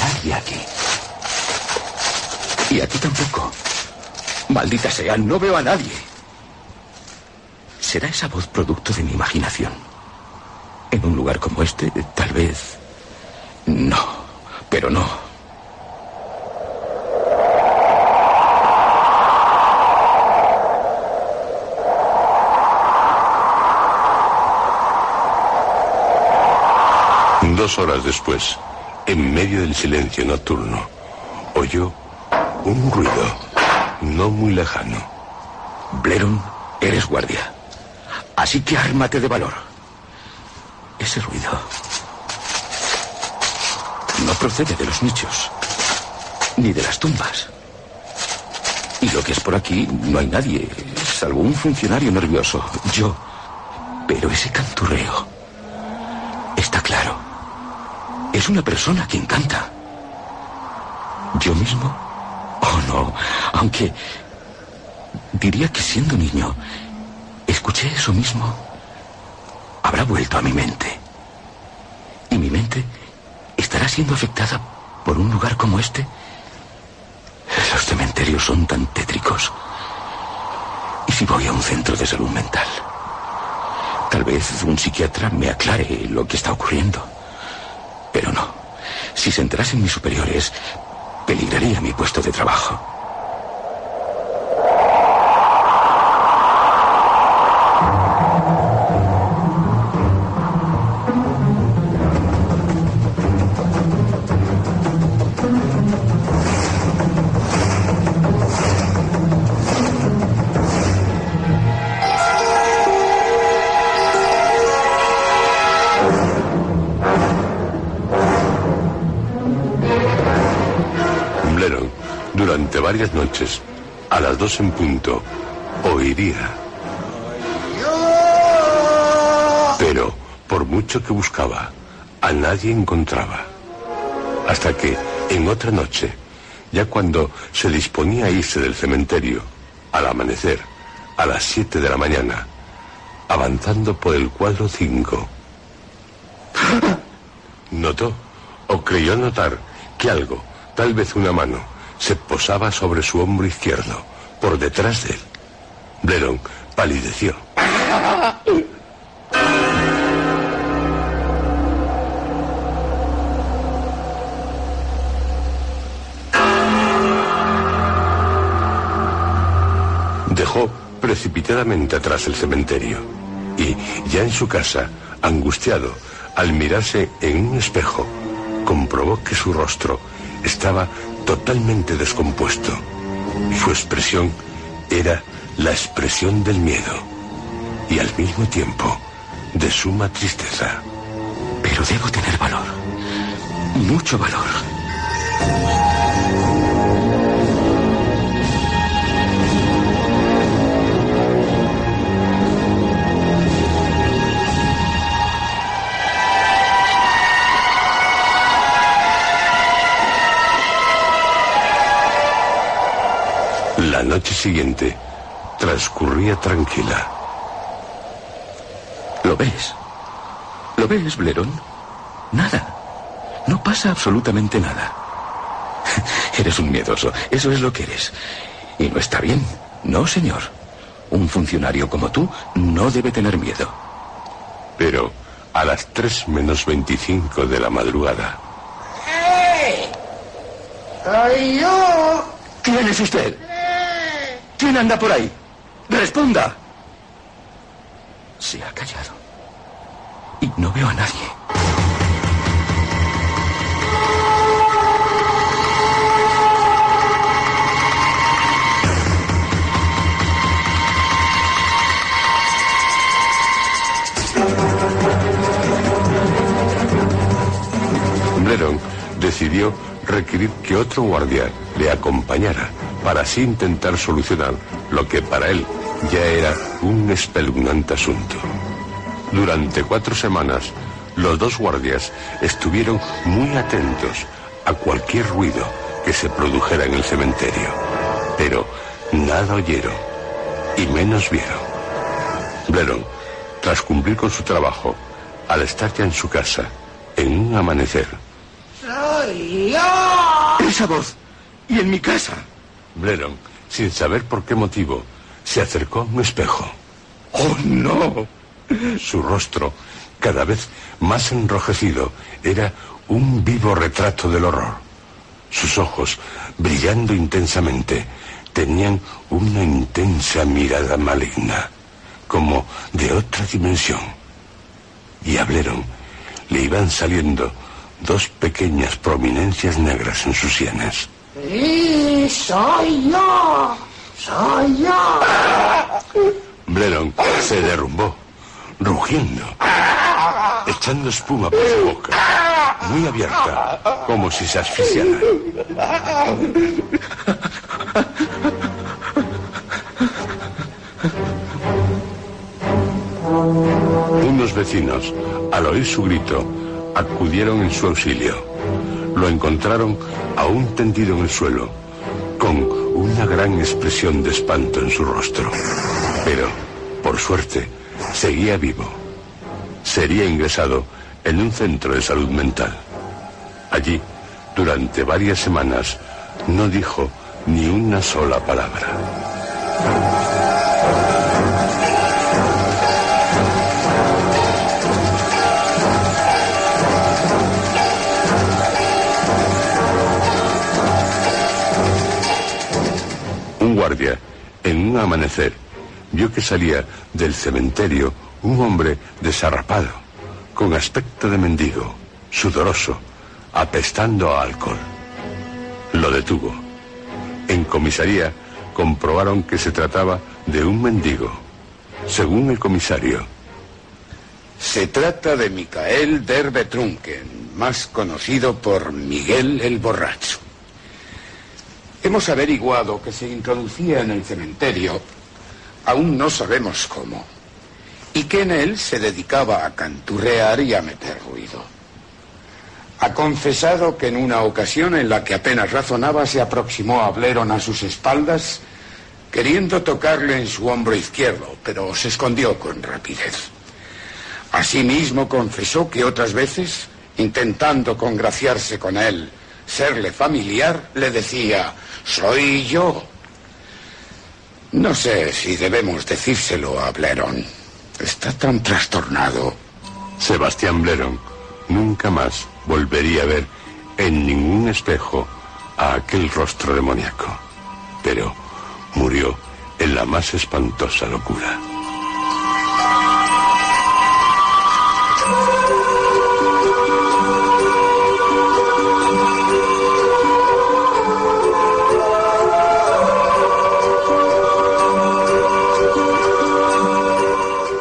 S17: Nadie aquí. Y aquí tampoco. Maldita sea, no veo a nadie. ¿Será esa voz producto de mi imaginación? En un lugar como este, tal vez... No, pero no.
S16: Dos horas después, en medio del silencio nocturno, oyó un ruido no muy lejano.
S17: Bleron, eres guardia. Así que ármate de valor. Ese ruido no procede de los nichos, ni de las tumbas. Y lo que es por aquí, no hay nadie, salvo un funcionario nervioso, yo. Pero ese canturreo, es una persona quien canta. ¿Yo mismo? Oh, no, aunque diría que siendo niño, escuché eso mismo. Habrá vuelto a mi mente. Y mi mente estará siendo afectada por un lugar como este. Los cementerios son tan tétricos. ¿Y si voy a un centro de salud mental? Tal vez un psiquiatra me aclare lo que está ocurriendo. Pero no. Si se enterasen mis superiores, peligraría mi puesto de trabajo.
S16: Varias noches, a las dos en punto, oiría. Pero, por mucho que buscaba, a nadie encontraba. Hasta que, en otra noche, ya cuando se disponía a irse del cementerio, al amanecer, a las siete de la mañana, avanzando por el cuadro 5, notó o creyó notar que algo, tal vez una mano, se posaba sobre su hombro izquierdo, por detrás de él. Bleron palideció. Dejó precipitadamente atrás el cementerio y, ya en su casa, angustiado, al mirarse en un espejo, comprobó que su rostro estaba totalmente descompuesto. Su expresión era la expresión del miedo y al mismo tiempo de suma tristeza.
S17: Pero debo tener valor. Mucho valor.
S16: Noche siguiente transcurría tranquila.
S17: ¿Lo ves? ¿Lo ves, Bleron? Nada. No pasa absolutamente nada. Eres un miedoso. Eso es lo que eres. Y no está bien. No, señor. Un funcionario como tú no debe tener miedo.
S16: Pero a las 3 menos 25 de la madrugada,
S6: ¡Hey! ¡Soy yo!
S17: ¿Quién es usted? ¿Quién anda por ahí? ¡Responda! Se ha callado. Y no veo a nadie.
S16: Bledon decidió requerir que otro guardia le acompañara para así intentar solucionar lo que para él ya era un espeluznante asunto. Durante cuatro semanas, los dos guardias estuvieron muy atentos a cualquier ruido que se produjera en el cementerio, pero nada oyeron y menos vieron. Bleron, tras cumplir con su trabajo, al estar ya en su casa, en un amanecer,
S6: ¡Soy yo!
S16: ¡Esa voz! ¡Y en mi casa! Sin saber por qué motivo, se acercó a un espejo. ¡Oh, no! Su rostro, cada vez más enrojecido, era un vivo retrato del horror. Sus ojos, brillando intensamente, tenían una intensa mirada maligna, como de otra dimensión. Y a Bleron le iban saliendo dos pequeñas prominencias negras en sus sienes.
S6: ¡Sí, soy yo! ¡Soy yo!
S16: Bleron se derrumbó, rugiendo, echando espuma por su boca, muy abierta, como si se asfixiara. Unos vecinos, al oír su grito, acudieron en su auxilio. Lo encontraron aún tendido en el suelo, con una gran expresión de espanto en su rostro. Pero, por suerte, seguía vivo. Sería ingresado en un centro de salud mental. Allí, durante varias semanas, no dijo ni una sola palabra. En un amanecer, vio que salía del cementerio un hombre desarrapado, con aspecto de mendigo, sudoroso, apestando a alcohol. Lo detuvo. En comisaría comprobaron que se trataba de un mendigo. Según el comisario,
S19: Se trata de Micael Derbetrunken, más conocido por Miguel el Borracho. Hemos averiguado que se introducía en el cementerio, aún no sabemos cómo, y que en él se dedicaba a canturrear y a meter ruido. Ha confesado que en una ocasión en la que apenas razonaba se aproximó a Bleron a sus espaldas, queriendo tocarle en su hombro izquierdo, pero se escondió con rapidez. Asimismo confesó que otras veces, intentando congraciarse con él, serle familiar, le decía, soy yo. No sé si debemos decírselo a Bleron. Está tan trastornado.
S16: Sebastián Bleron nunca más volvería a ver en ningún espejo a aquel rostro demoníaco. Pero murió en la más espantosa locura.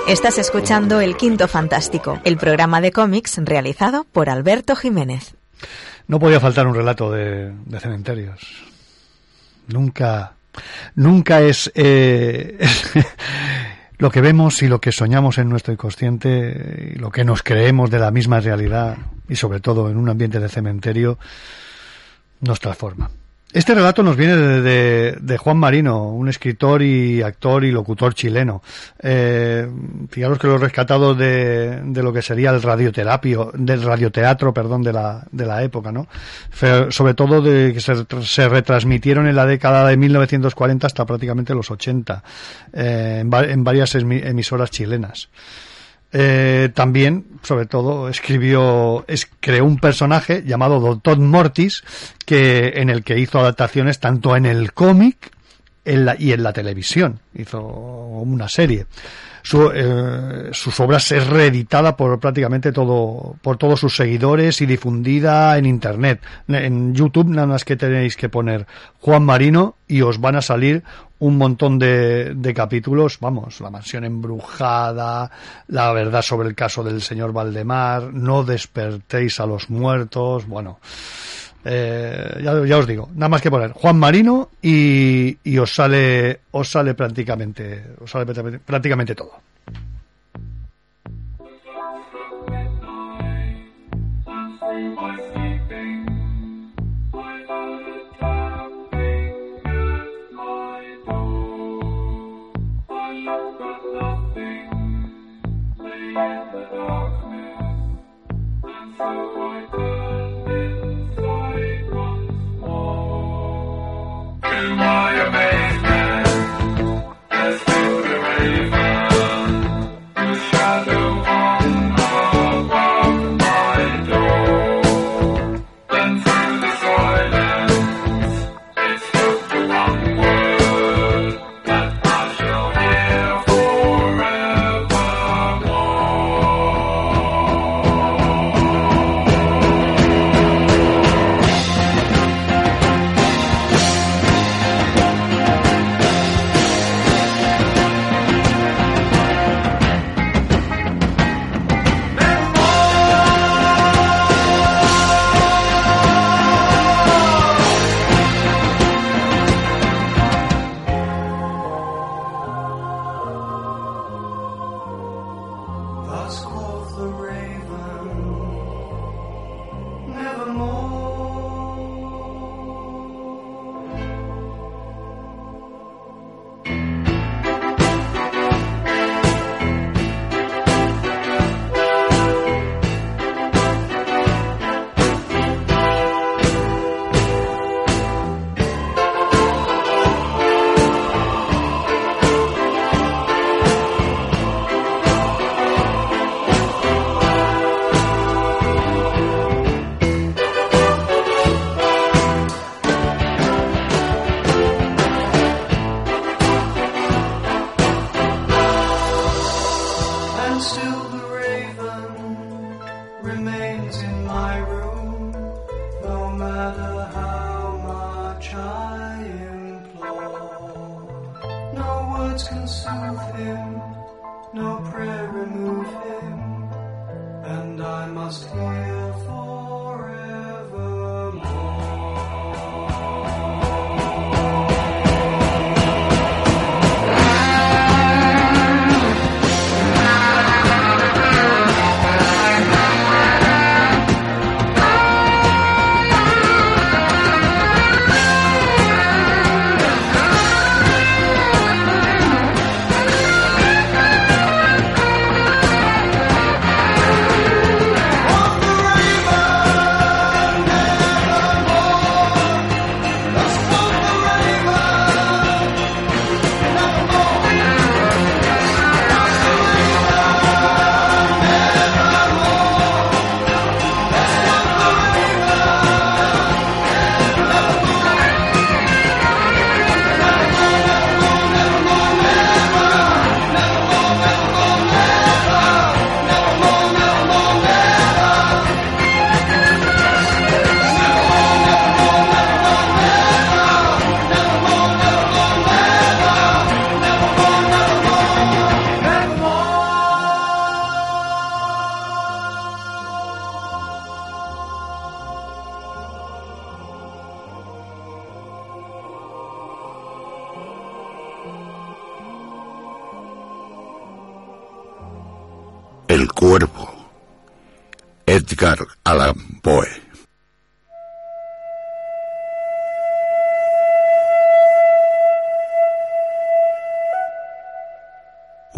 S14: Estás escuchando El Quinto Fantástico, el programa de cómics realizado por Alberto Jiménez.
S12: No podía faltar un relato de, cementerios. Nunca, nunca es, eh, lo que vemos y lo que soñamos en nuestro inconsciente, y lo que nos creemos de la misma realidad, y sobre todo en un ambiente de cementerio, nos transforma. Este relato nos viene de, de, Juan Marino, un escritor y actor y locutor chileno. Eh, fijaros que lo he rescatado de, lo que sería el radioterapio, del radioteatro, perdón, de la, de la época, ¿no? Sobre todo de que se, se, retransmitieron en la década de 1940 hasta prácticamente los 80, eh, en varias emisoras chilenas. Eh, también, sobre todo, escribió, es, creó un personaje llamado Doctor Mortis, que, en el que hizo adaptaciones tanto en el cómic en la, y en la televisión. Hizo una serie. Su, eh, sus obras es reeditada por prácticamente todo, por todos sus seguidores y difundida en internet. En YouTube nada más que tenéis que poner Juan Marino y os van a salir un montón de, de, capítulos, vamos, la mansión embrujada, la verdad sobre el caso del señor Valdemar, no despertéis a los muertos, bueno, Eh, ya, os digo, nada más que poner Juan Marino y, y os sale os sale prácticamente os sale prácticamente- prácticamente todo.
S6: Thus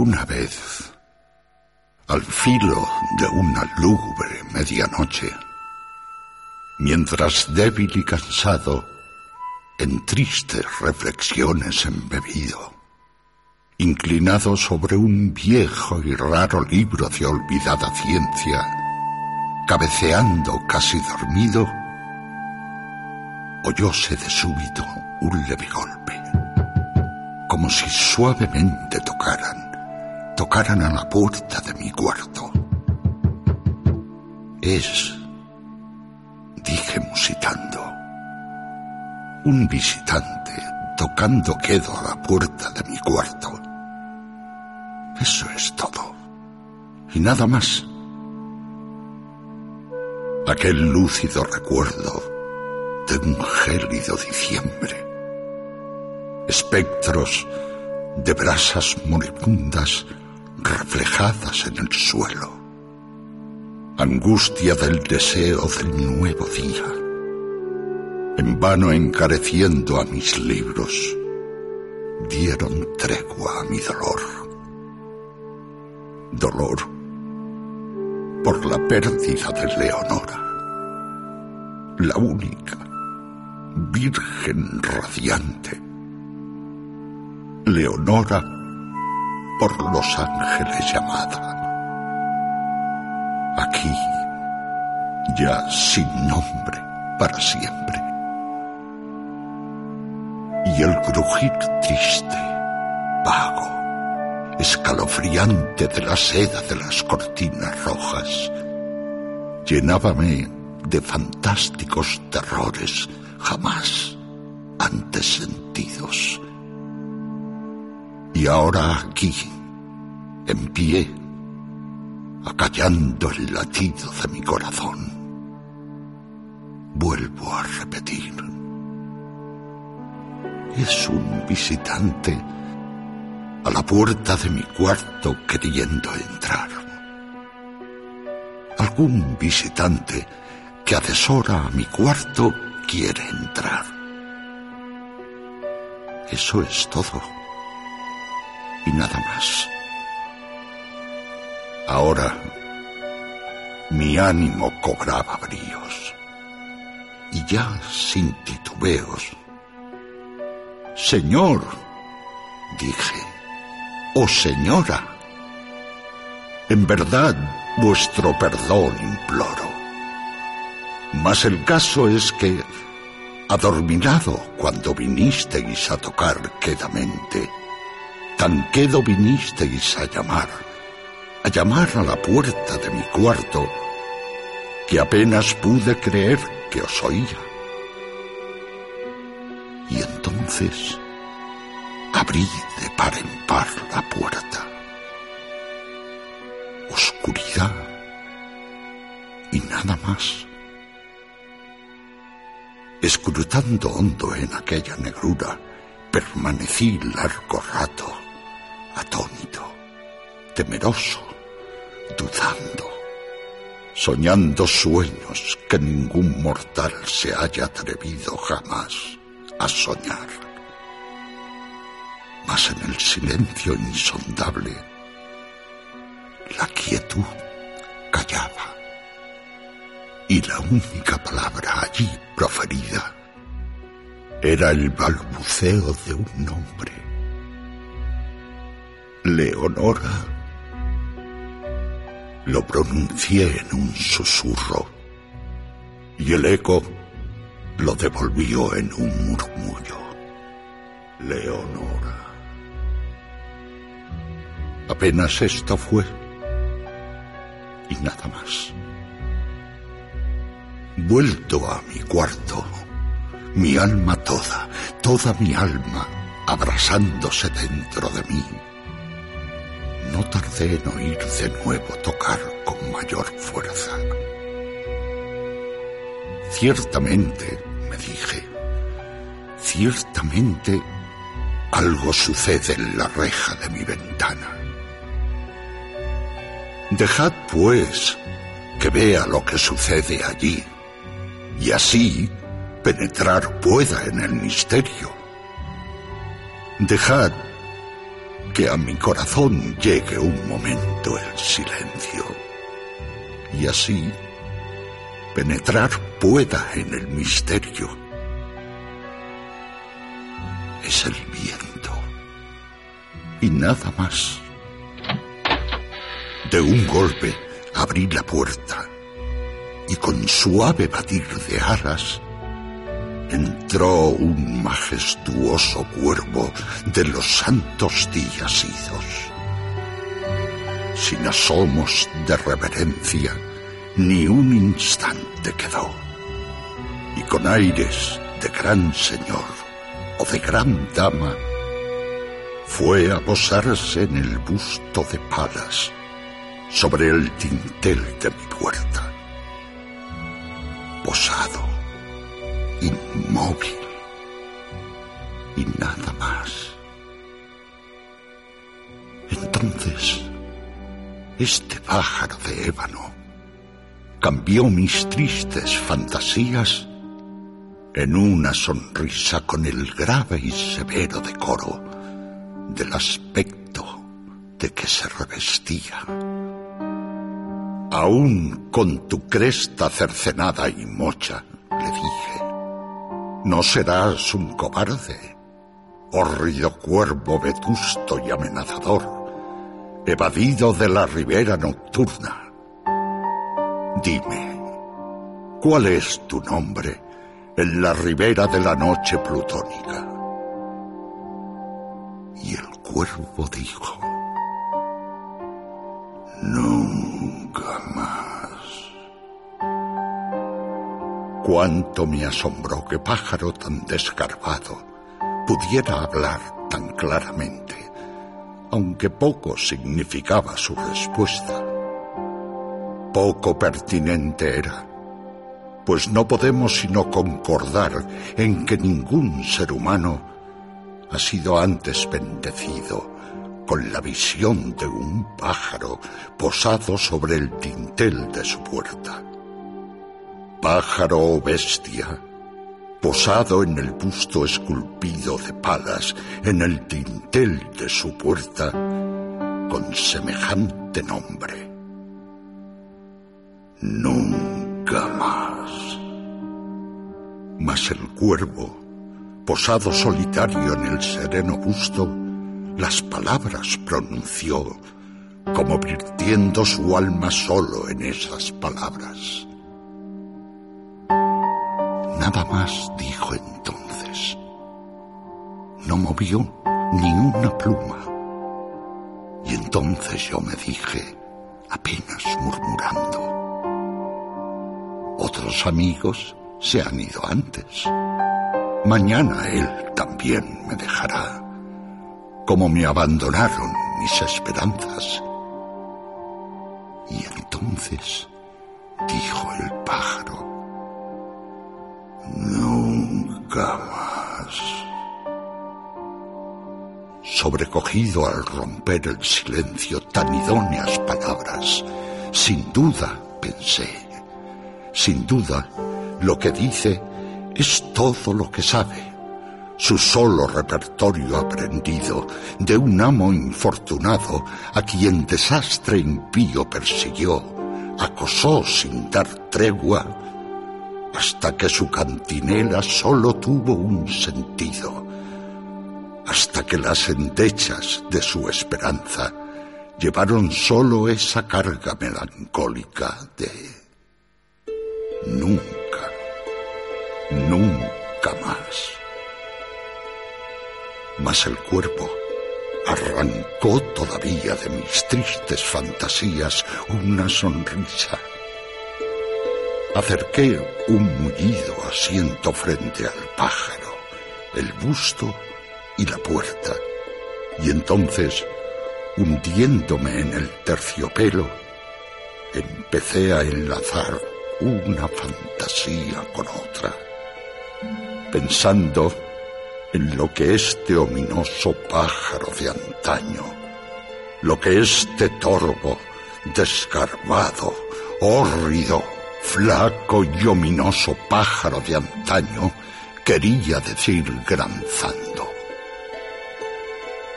S20: Una vez, al filo de una lúgubre medianoche, mientras débil y cansado, en tristes reflexiones embebido, inclinado sobre un viejo y raro libro de olvidada ciencia, cabeceando casi dormido, oyóse de súbito un leve golpe, como si suavemente tocaran, tocaran a la puerta de mi cuarto. Es, dije musitando, un visitante tocando quedo a la puerta de mi cuarto. Eso es todo. Y nada más. Aquel lúcido recuerdo de un gélido diciembre. Espectros de brasas moribundas reflejadas en el suelo. Angustia del deseo del nuevo día. En vano encareciendo a mis libros, dieron tregua a mi dolor. Dolor por la pérdida de Leonora, la única, virgen radiante. Leonora por los ángeles llamada. Aquí, ya sin nombre para siempre. Y el crujir triste, vago, escalofriante de la seda de las cortinas rojas, llenábame de fantásticos terrores jamás antes sentidos. Y ahora aquí, en pie, acallando el latido de mi corazón, vuelvo a repetir. Es un visitante a la puerta de mi cuarto queriendo entrar. Algún visitante que adesora a mi cuarto quiere entrar. Eso es todo. Y nada más. Ahora mi ánimo cobraba bríos. Y ya sin titubeos. Señor, dije, oh señora, en verdad vuestro perdón imploro. Mas el caso es que, adormilado cuando vinisteis a tocar quedamente, tan quedo vinisteis a llamar, a llamar a la puerta de mi cuarto, que apenas pude creer que os oía. Y entonces abrí de par en par la puerta. Oscuridad y nada más. Escrutando hondo en aquella negrura, permanecí largo rato, atónito, temeroso, dudando, soñando sueños que ningún mortal se haya atrevido jamás a soñar. Mas en el silencio insondable, la quietud callaba. Y la única palabra allí proferida era el balbuceo de un nombre. Leonora. Lo pronuncié en un susurro y el eco lo devolvió en un murmullo. Leonora. Apenas esto fue y nada más. Vuelto a mi cuarto, mi alma toda, toda mi alma, abrasándose dentro de mí. No tardé en oír de nuevo tocar con mayor fuerza. Ciertamente, me dije, ciertamente algo sucede en la reja de mi ventana. Dejad, pues, que vea lo que sucede allí, y así penetrar pueda en el misterio. Dejad que a mi corazón llegue un momento el silencio, y así penetrar pueda en el misterio. Es el viento, y nada más. De un golpe abrí la puerta y con suave batir de alas entró un majestuoso cuervo de los santos días idos. Sin asomos de reverencia, ni un instante quedó. Y con aires de gran señor o de gran dama, fue a posarse en el busto de Palas sobre el tintel de mi puerta. Posado, inmóvil y nada más. Entonces, este pájaro de ébano cambió mis tristes fantasías en una sonrisa con el grave y severo decoro del aspecto de que se revestía. Aún con tu cresta cercenada y mocha, le dije, no serás un cobarde, hórrido cuervo vetusto y amenazador, evadido de la ribera nocturna. Dime, ¿cuál es tu nombre en la ribera de la noche plutónica? Y el cuervo dijo, nunca más. Cuánto me asombró que pájaro tan desgarbado pudiera hablar tan claramente, aunque poco significaba su respuesta. Poco pertinente era, pues no podemos sino concordar en que ningún ser humano ha sido antes bendecido con la visión de un pájaro posado sobre el dintel de su puerta. Pájaro o bestia, posado en el busto esculpido de palas en el dintel de su puerta, con semejante nombre. Nunca más. Mas el cuervo, posado solitario en el sereno busto, las palabras pronunció, como virtiendo su alma solo en esas palabras. Nada más dijo entonces. No movió ni una pluma. Y entonces yo me dije, apenas murmurando, otros amigos se han ido antes. Mañana él también me dejará, como me abandonaron mis esperanzas. Y entonces dijo el pájaro, nunca más. Sobrecogido al romper el silencio tan idóneas palabras, sin duda pensé, sin duda, lo que dice es todo lo que sabe, su solo repertorio aprendido de un amo infortunado a quien desastre impío persiguió, acosó sin dar tregua, hasta que su cantinela solo tuvo un sentido, hasta que las endechas de su esperanza llevaron solo esa carga melancólica de nunca, nunca más. Mas el cuerpo arrancó todavía de mis tristes fantasías una sonrisa. Acerqué un mullido asiento frente al pájaro, el busto y la puerta, y entonces, hundiéndome en el terciopelo, empecé a enlazar una fantasía con otra, pensando en lo que este ominoso pájaro de antaño, lo que este torvo, desgarbado, hórrido, flaco y ominoso pájaro de antaño quería decir granzando.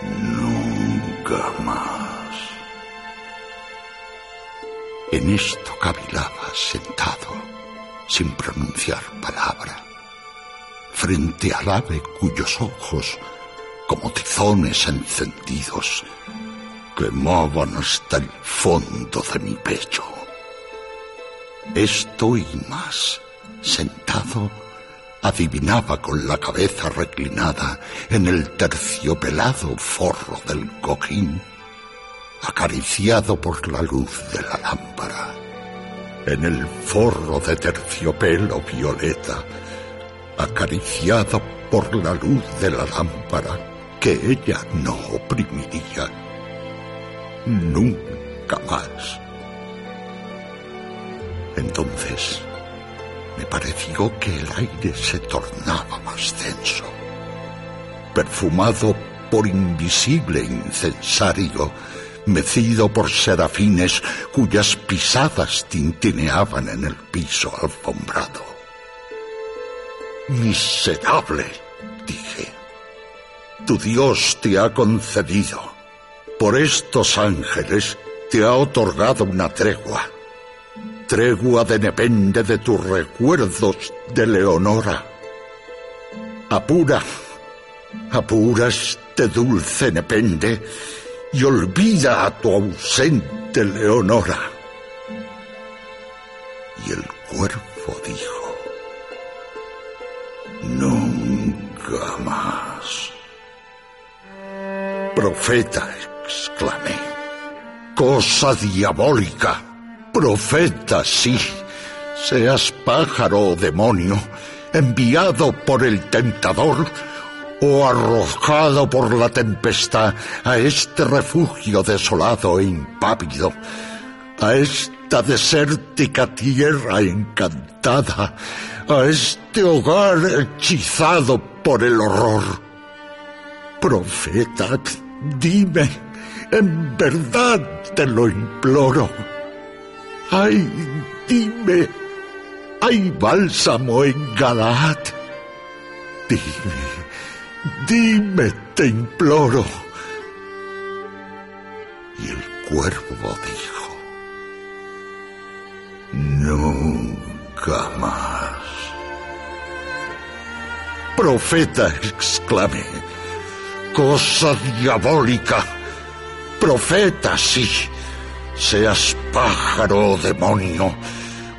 S20: Nunca más. En esto cavilaba sentado, sin pronunciar palabra, frente al ave cuyos ojos, como tizones encendidos, quemaban hasta el fondo de mi pecho. Esto y más, sentado, adivinaba con la cabeza reclinada en el terciopelado forro del cojín, acariciado por la luz de la lámpara, en el forro de terciopelo violeta, acariciado por la luz de la lámpara que ella no oprimiría nunca más. Entonces, me pareció que el aire se tornaba más denso, perfumado por invisible incensario, mecido por serafines cuyas pisadas tintineaban en el piso alfombrado. Miserable, dije, tu Dios te ha concedido, por estos ángeles te ha otorgado una tregua, tregua de depende de tus recuerdos de Leonora. Apura, apura este dulce nepende y olvida a tu ausente Leonora. Y el cuervo dijo, nunca más. Profeta, exclamé, cosa diabólica, profeta, sí, seas pájaro o demonio, enviado por el tentador o arrojado por la tempestad a este refugio desolado e impávido, a esta desértica tierra encantada, a este hogar hechizado por el horror. Profeta, dime, en verdad te lo imploro. Ay, dime, ¿hay bálsamo en Galaad? Dime, dime, te imploro. Y el cuervo dijo, nunca más. Profeta, exclamé, cosa diabólica, profeta, sí, seas pájaro o demonio,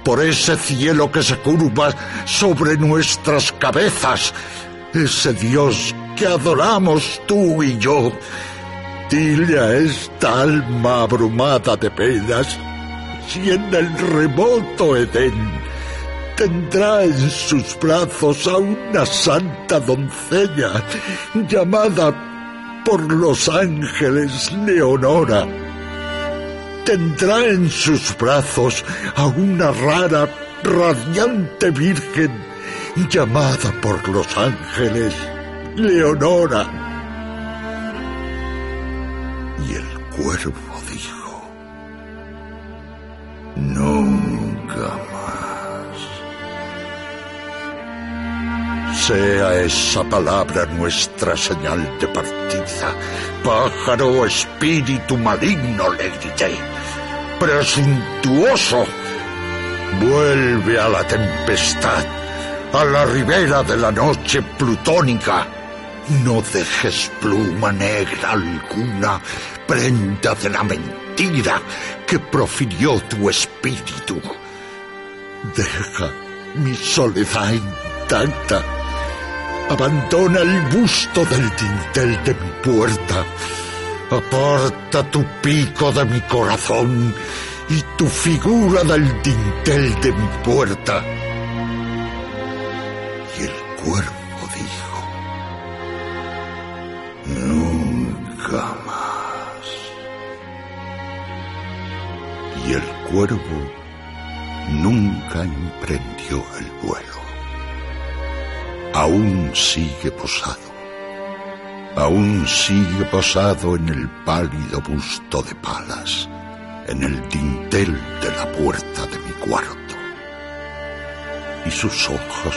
S20: por ese cielo que se curva sobre nuestras cabezas, ese Dios que adoramos tú y yo, dile a esta alma abrumada de penas si en el remoto Edén tendrá en sus brazos a una santa doncella llamada por los ángeles Leonora. Tendrá en sus brazos a una rara, radiante virgen llamada por los ángeles Leonora. Y el cuervo dijo, nunca Sea esa palabra nuestra señal de partida. Pájaro espíritu maligno, le grité. Presuntuoso. Vuelve a la tempestad, a la ribera de la noche plutónica. No dejes pluma negra alguna, prenda de la mentira que profirió tu espíritu. Deja mi soledad intacta. Abandona el busto del dintel de mi puerta. Aparta tu pico de mi corazón y tu figura del dintel de mi puerta. Y el cuervo dijo, nunca más. Y el cuervo nunca emprendió el vuelo. Aún sigue posado. Aún sigue posado en el pálido busto de palas, en el dintel de la puerta de mi cuarto. Y sus ojos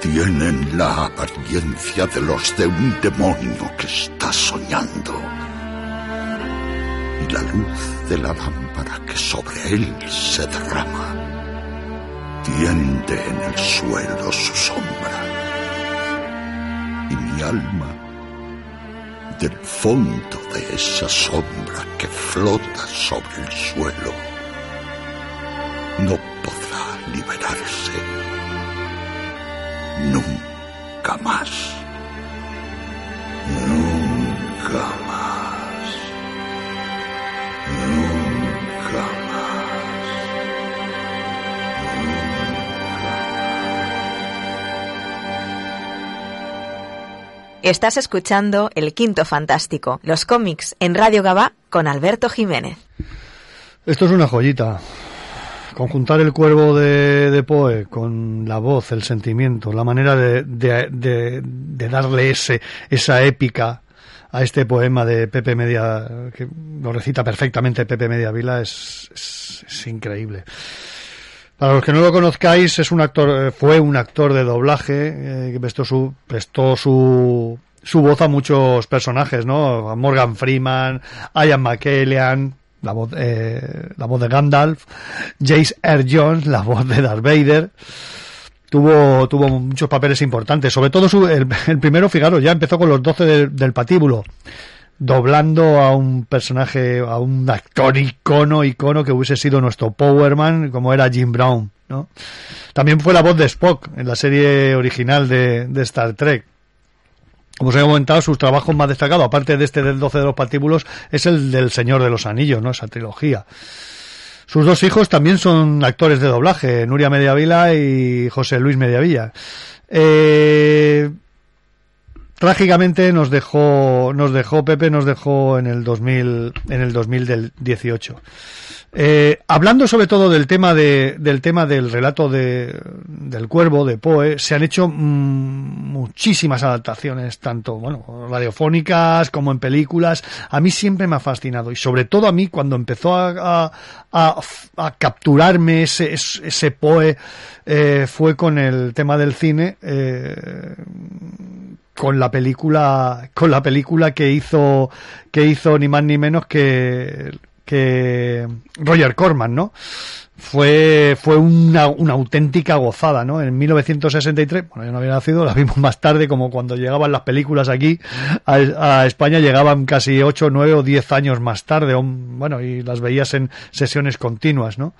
S20: tienen la apariencia de los de un demonio que está soñando. Y la luz de la lámpara que sobre él se derrama tiende en el suelo su sombra. Y mi alma, del fondo de esa sombra que flota sobre el suelo, no podrá liberarse nunca más. Nunca más.
S14: Estás escuchando El Quinto Fantástico, los cómics en Radio Gabá con Alberto Jiménez.
S12: Esto es una joyita. conjuntar el cuervo de, de Poe con la voz, el sentimiento, la manera de, de- de- darle ese, esa épica a este poema de Pepe Media, que lo recita perfectamente Pepe Media Vila, es, es- es increíble. Para los que no lo conozcáis, es un actor, eh, fue un actor de doblaje eh, que prestó su, prestó su, su voz a muchos personajes, ¿no? Morgan Freeman, Ian McKellen, la voz, eh, la voz de Gandalf, Jace R. Jones, la voz de Darth Vader. Tuvo, tuvo muchos papeles importantes, sobre todo su, el, el primero, fijaros, ya empezó con los 12 del- del patíbulo doblando a un personaje, a un actor icono, icono que hubiese sido nuestro Powerman, como era Jim Brown, ¿no? También fue la voz de Spock en la serie original de, Star Trek. Como os he comentado, sus trabajos más destacados, aparte de este del 12 de los patíbulos, es el del Señor de los Anillos, ¿no? Esa trilogía. Sus dos hijos también son actores de doblaje, Nuria Mediavila y José Luis Mediavilla. Eh, trágicamente nos dejó nos dejó Pepe nos dejó en el 2000 en el 2018 Eh, hablando sobre todo del tema de, del tema del relato de, del cuervo de Poe se han hecho mm, muchísimas adaptaciones tanto bueno radiofónicas como en películas. A mí siempre me ha fascinado y sobre todo a mí cuando empezó a, a, capturarme ese, ese Poe eh, fue con el tema del cine eh, con la película con la película que hizo que hizo ni más ni menos que que Roger Corman, ¿no? Fue fue una, auténtica gozada, ¿no? En 1963, bueno, yo no había nacido, la vimos más tarde, como cuando llegaban las películas aquí a, España llegaban casi 8, 9 o 10 años más tarde, bueno, y las veías en sesiones continuas, ¿no?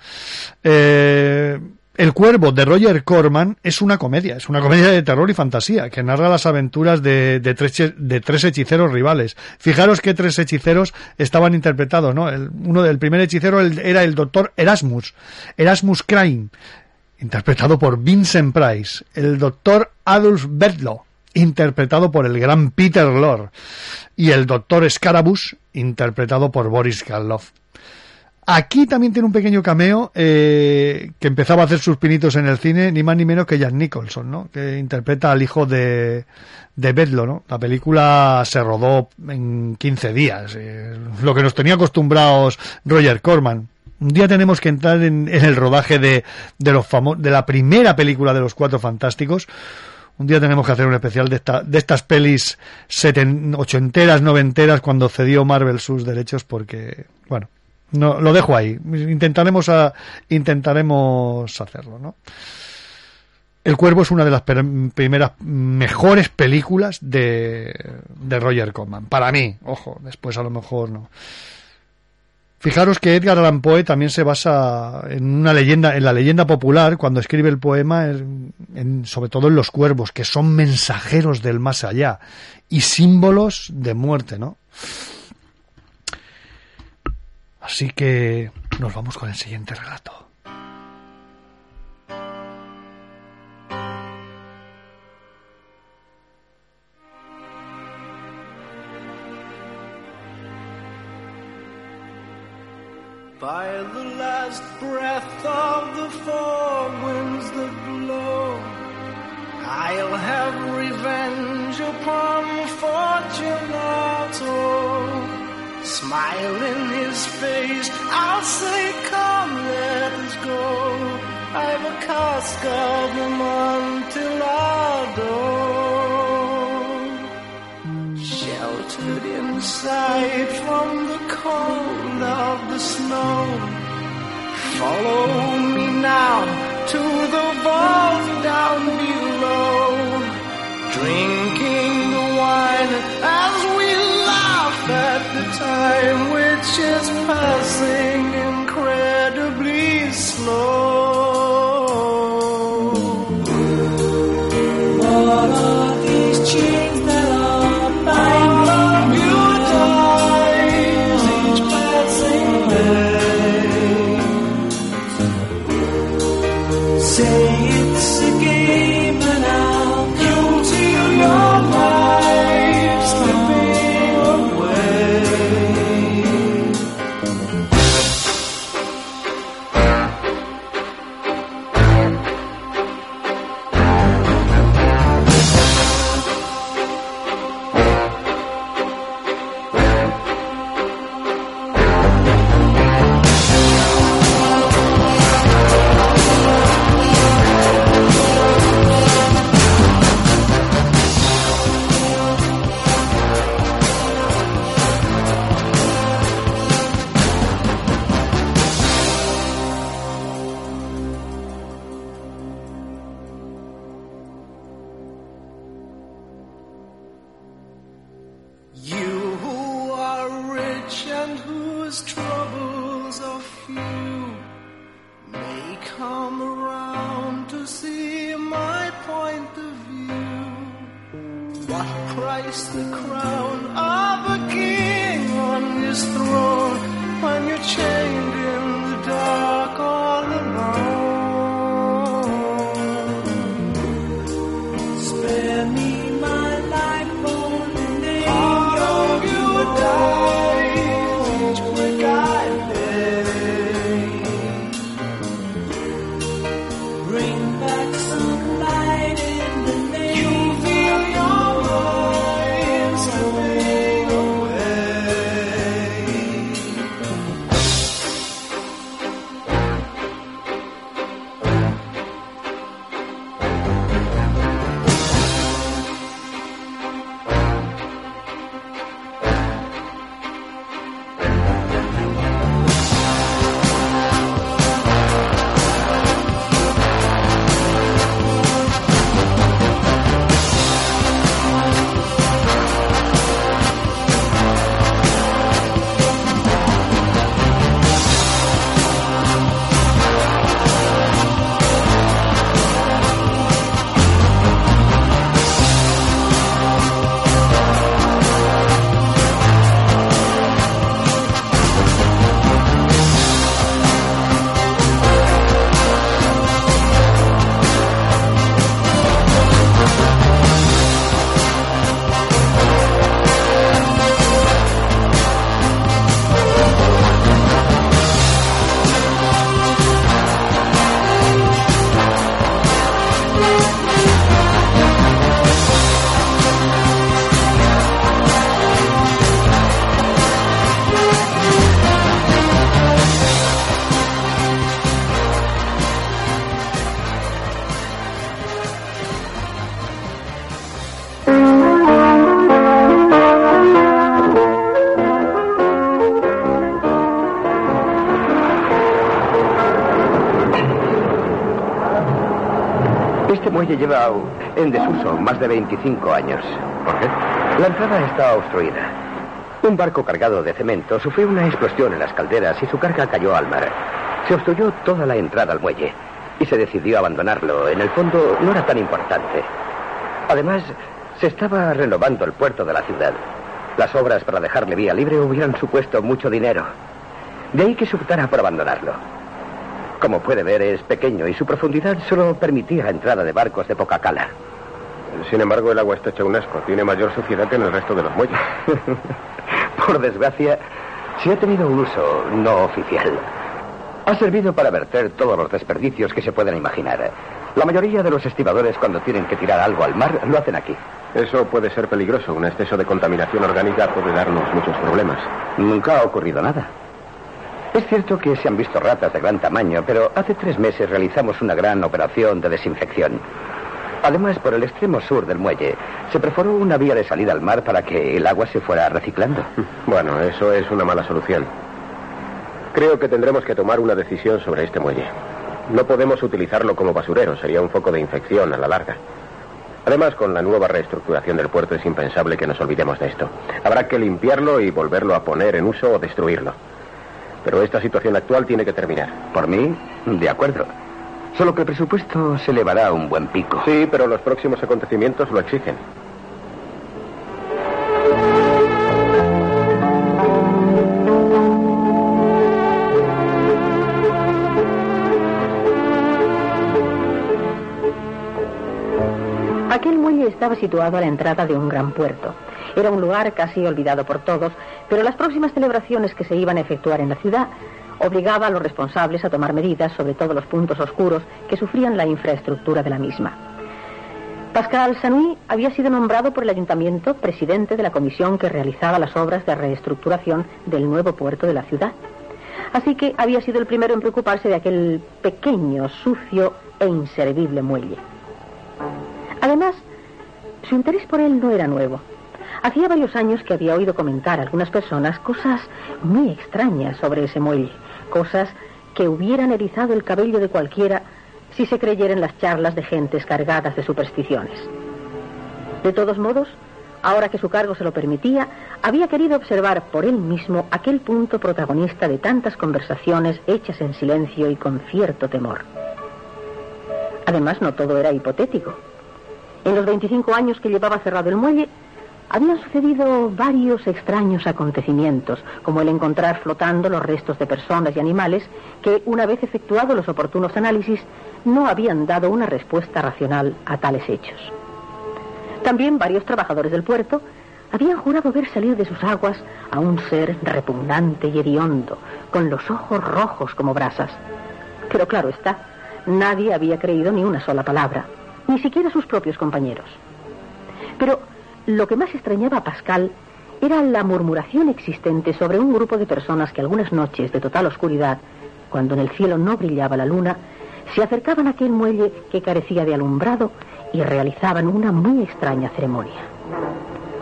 S12: Eh, el Cuervo de Roger Corman es una comedia, es una comedia de terror y fantasía que narra las aventuras de, tres, hechiceros rivales. Fijaros que tres hechiceros estaban interpretados, ¿no? El, primer hechicero era el doctor Erasmus, Erasmus Crane, interpretado por Vincent Price. El doctor Adolf Bedlow, interpretado por el gran Peter Lorre. Y el doctor Scarabus, interpretado por Boris Karloff. Aquí también tiene un pequeño cameo eh, que empezaba a hacer sus pinitos en el cine, ni más ni menos que Jack Nicholson, ¿no? Que interpreta al hijo de, de Bedlo, ¿no? La película se rodó en 15 días, eh, lo que nos tenía acostumbrados Roger Corman. Un día tenemos que entrar en, en el rodaje de, de los famo- de la primera película de los Cuatro Fantásticos. Un día tenemos que hacer un especial de, esta, de estas pelis seten, ochenteras, noventeras, cuando cedió Marvel sus derechos, porque, bueno, no, lo dejo ahí. Intentaremos, intentaremos hacerlo, ¿no? El Cuervo es una de las primeras mejores películas de, de Roger Corman. Para mí, ojo, después a lo mejor no. Fijaros que Edgar Allan Poe también se basa en una leyenda, en la leyenda popular, cuando escribe el poema, en- sobre todo en los cuervos, que son mensajeros del más allá y símbolos de muerte, ¿no? Así que nos vamos con el siguiente relato.
S15: By the last breath of the four winds that blow, I'll have revenge upon Fortunato. Smile in his face, I'll say, Come, let us go. I've a cask of Amontillado. Sheltered inside from the cold of the snow. Follow me now to the vault down below. Drinking the wine laugh at the time which is passing incredibly slow.
S11: Muelle lleva en desuso más de 25 años. ¿Por qué? La entrada está obstruida. Un barco cargado de cemento sufrió una explosión en las calderas y su carga cayó al mar. Se obstruyó toda la entrada al muelle y se decidió abandonarlo. En el fondo no era tan importante. Además, se estaba renovando el puerto de la ciudad. Las obras para dejarle vía libre hubieran supuesto mucho dinero. De ahí que se optara por abandonarlo. Como puede ver, es pequeño y su profundidad solo permitía entrada de barcos de poca cala.
S21: Sin embargo, el agua está hecha un asco. Tiene mayor suciedad que en el resto de los muelles.
S11: Por desgracia, sí ha tenido un uso no oficial. Ha servido para verter todos los desperdicios que se puedan imaginar. La mayoría de los estibadores cuando tienen que tirar algo al mar lo hacen aquí.
S21: Eso puede ser peligroso. Un exceso de contaminación orgánica puede darnos muchos problemas.
S11: Nunca ha ocurrido nada. Es cierto que se han visto ratas de gran tamaño, pero hace tres meses realizamos una gran operación de desinfección. Además, por el extremo sur del muelle se perforó una vía de salida al mar para que el agua se fuera reciclando.
S21: Bueno, eso es una mala solución. Creo que tendremos que tomar una decisión sobre este muelle. No podemos utilizarlo como basurero, sería un foco de infección a la larga. Además, con la nueva reestructuración del puerto es impensable que nos olvidemos de esto. Habrá que limpiarlo y volverlo a poner en uso o destruirlo. Pero esta situación actual tiene que terminar.
S11: Por mí, de acuerdo. Solo que el presupuesto se elevará a un buen pico.
S21: Sí, pero los próximos acontecimientos lo exigen.
S22: Estaba situado a la entrada de un gran puerto. Era un lugar casi olvidado por todos, pero las próximas celebraciones que se iban a efectuar en la ciudad obligaba a los responsables a tomar medidas sobre todos los puntos oscuros que sufrían la infraestructura de la misma. Pascal Sanui había sido nombrado por el ayuntamiento presidente de la comisión que realizaba las obras de reestructuración del nuevo puerto de la ciudad. Así que había sido el primero en preocuparse de aquel pequeño, sucio e inservible muelle. Además, su interés por él no era nuevo. Hacía varios años que había oído comentar a algunas personas cosas muy extrañas sobre ese muelle, cosas que hubieran erizado el cabello de cualquiera si se creyera en las charlas de gentes cargadas de supersticiones. De todos modos, ahora que su cargo se lo permitía, había querido observar por él mismo aquel punto protagonista de tantas conversaciones hechas en silencio y con cierto temor. Además, no todo era hipotético. En los 25 años que llevaba cerrado el muelle, Habían sucedido varios extraños acontecimientos, como el encontrar flotando los restos de personas y animales que, una vez efectuados los oportunos análisis, no habían dado una respuesta racional a tales hechos. También varios trabajadores del puerto habían jurado ver salir de sus aguas a un ser repugnante y hediondo, con los ojos rojos como brasas. Pero claro está, nadie había creído ni una sola palabra, ni siquiera sus propios compañeros. Pero lo que más extrañaba a Pascal era la murmuración existente sobre un grupo de personas que algunas noches de total oscuridad, cuando en el cielo no brillaba la luna, se acercaban a aquel muelle que carecía de alumbrado y realizaban una muy extraña ceremonia.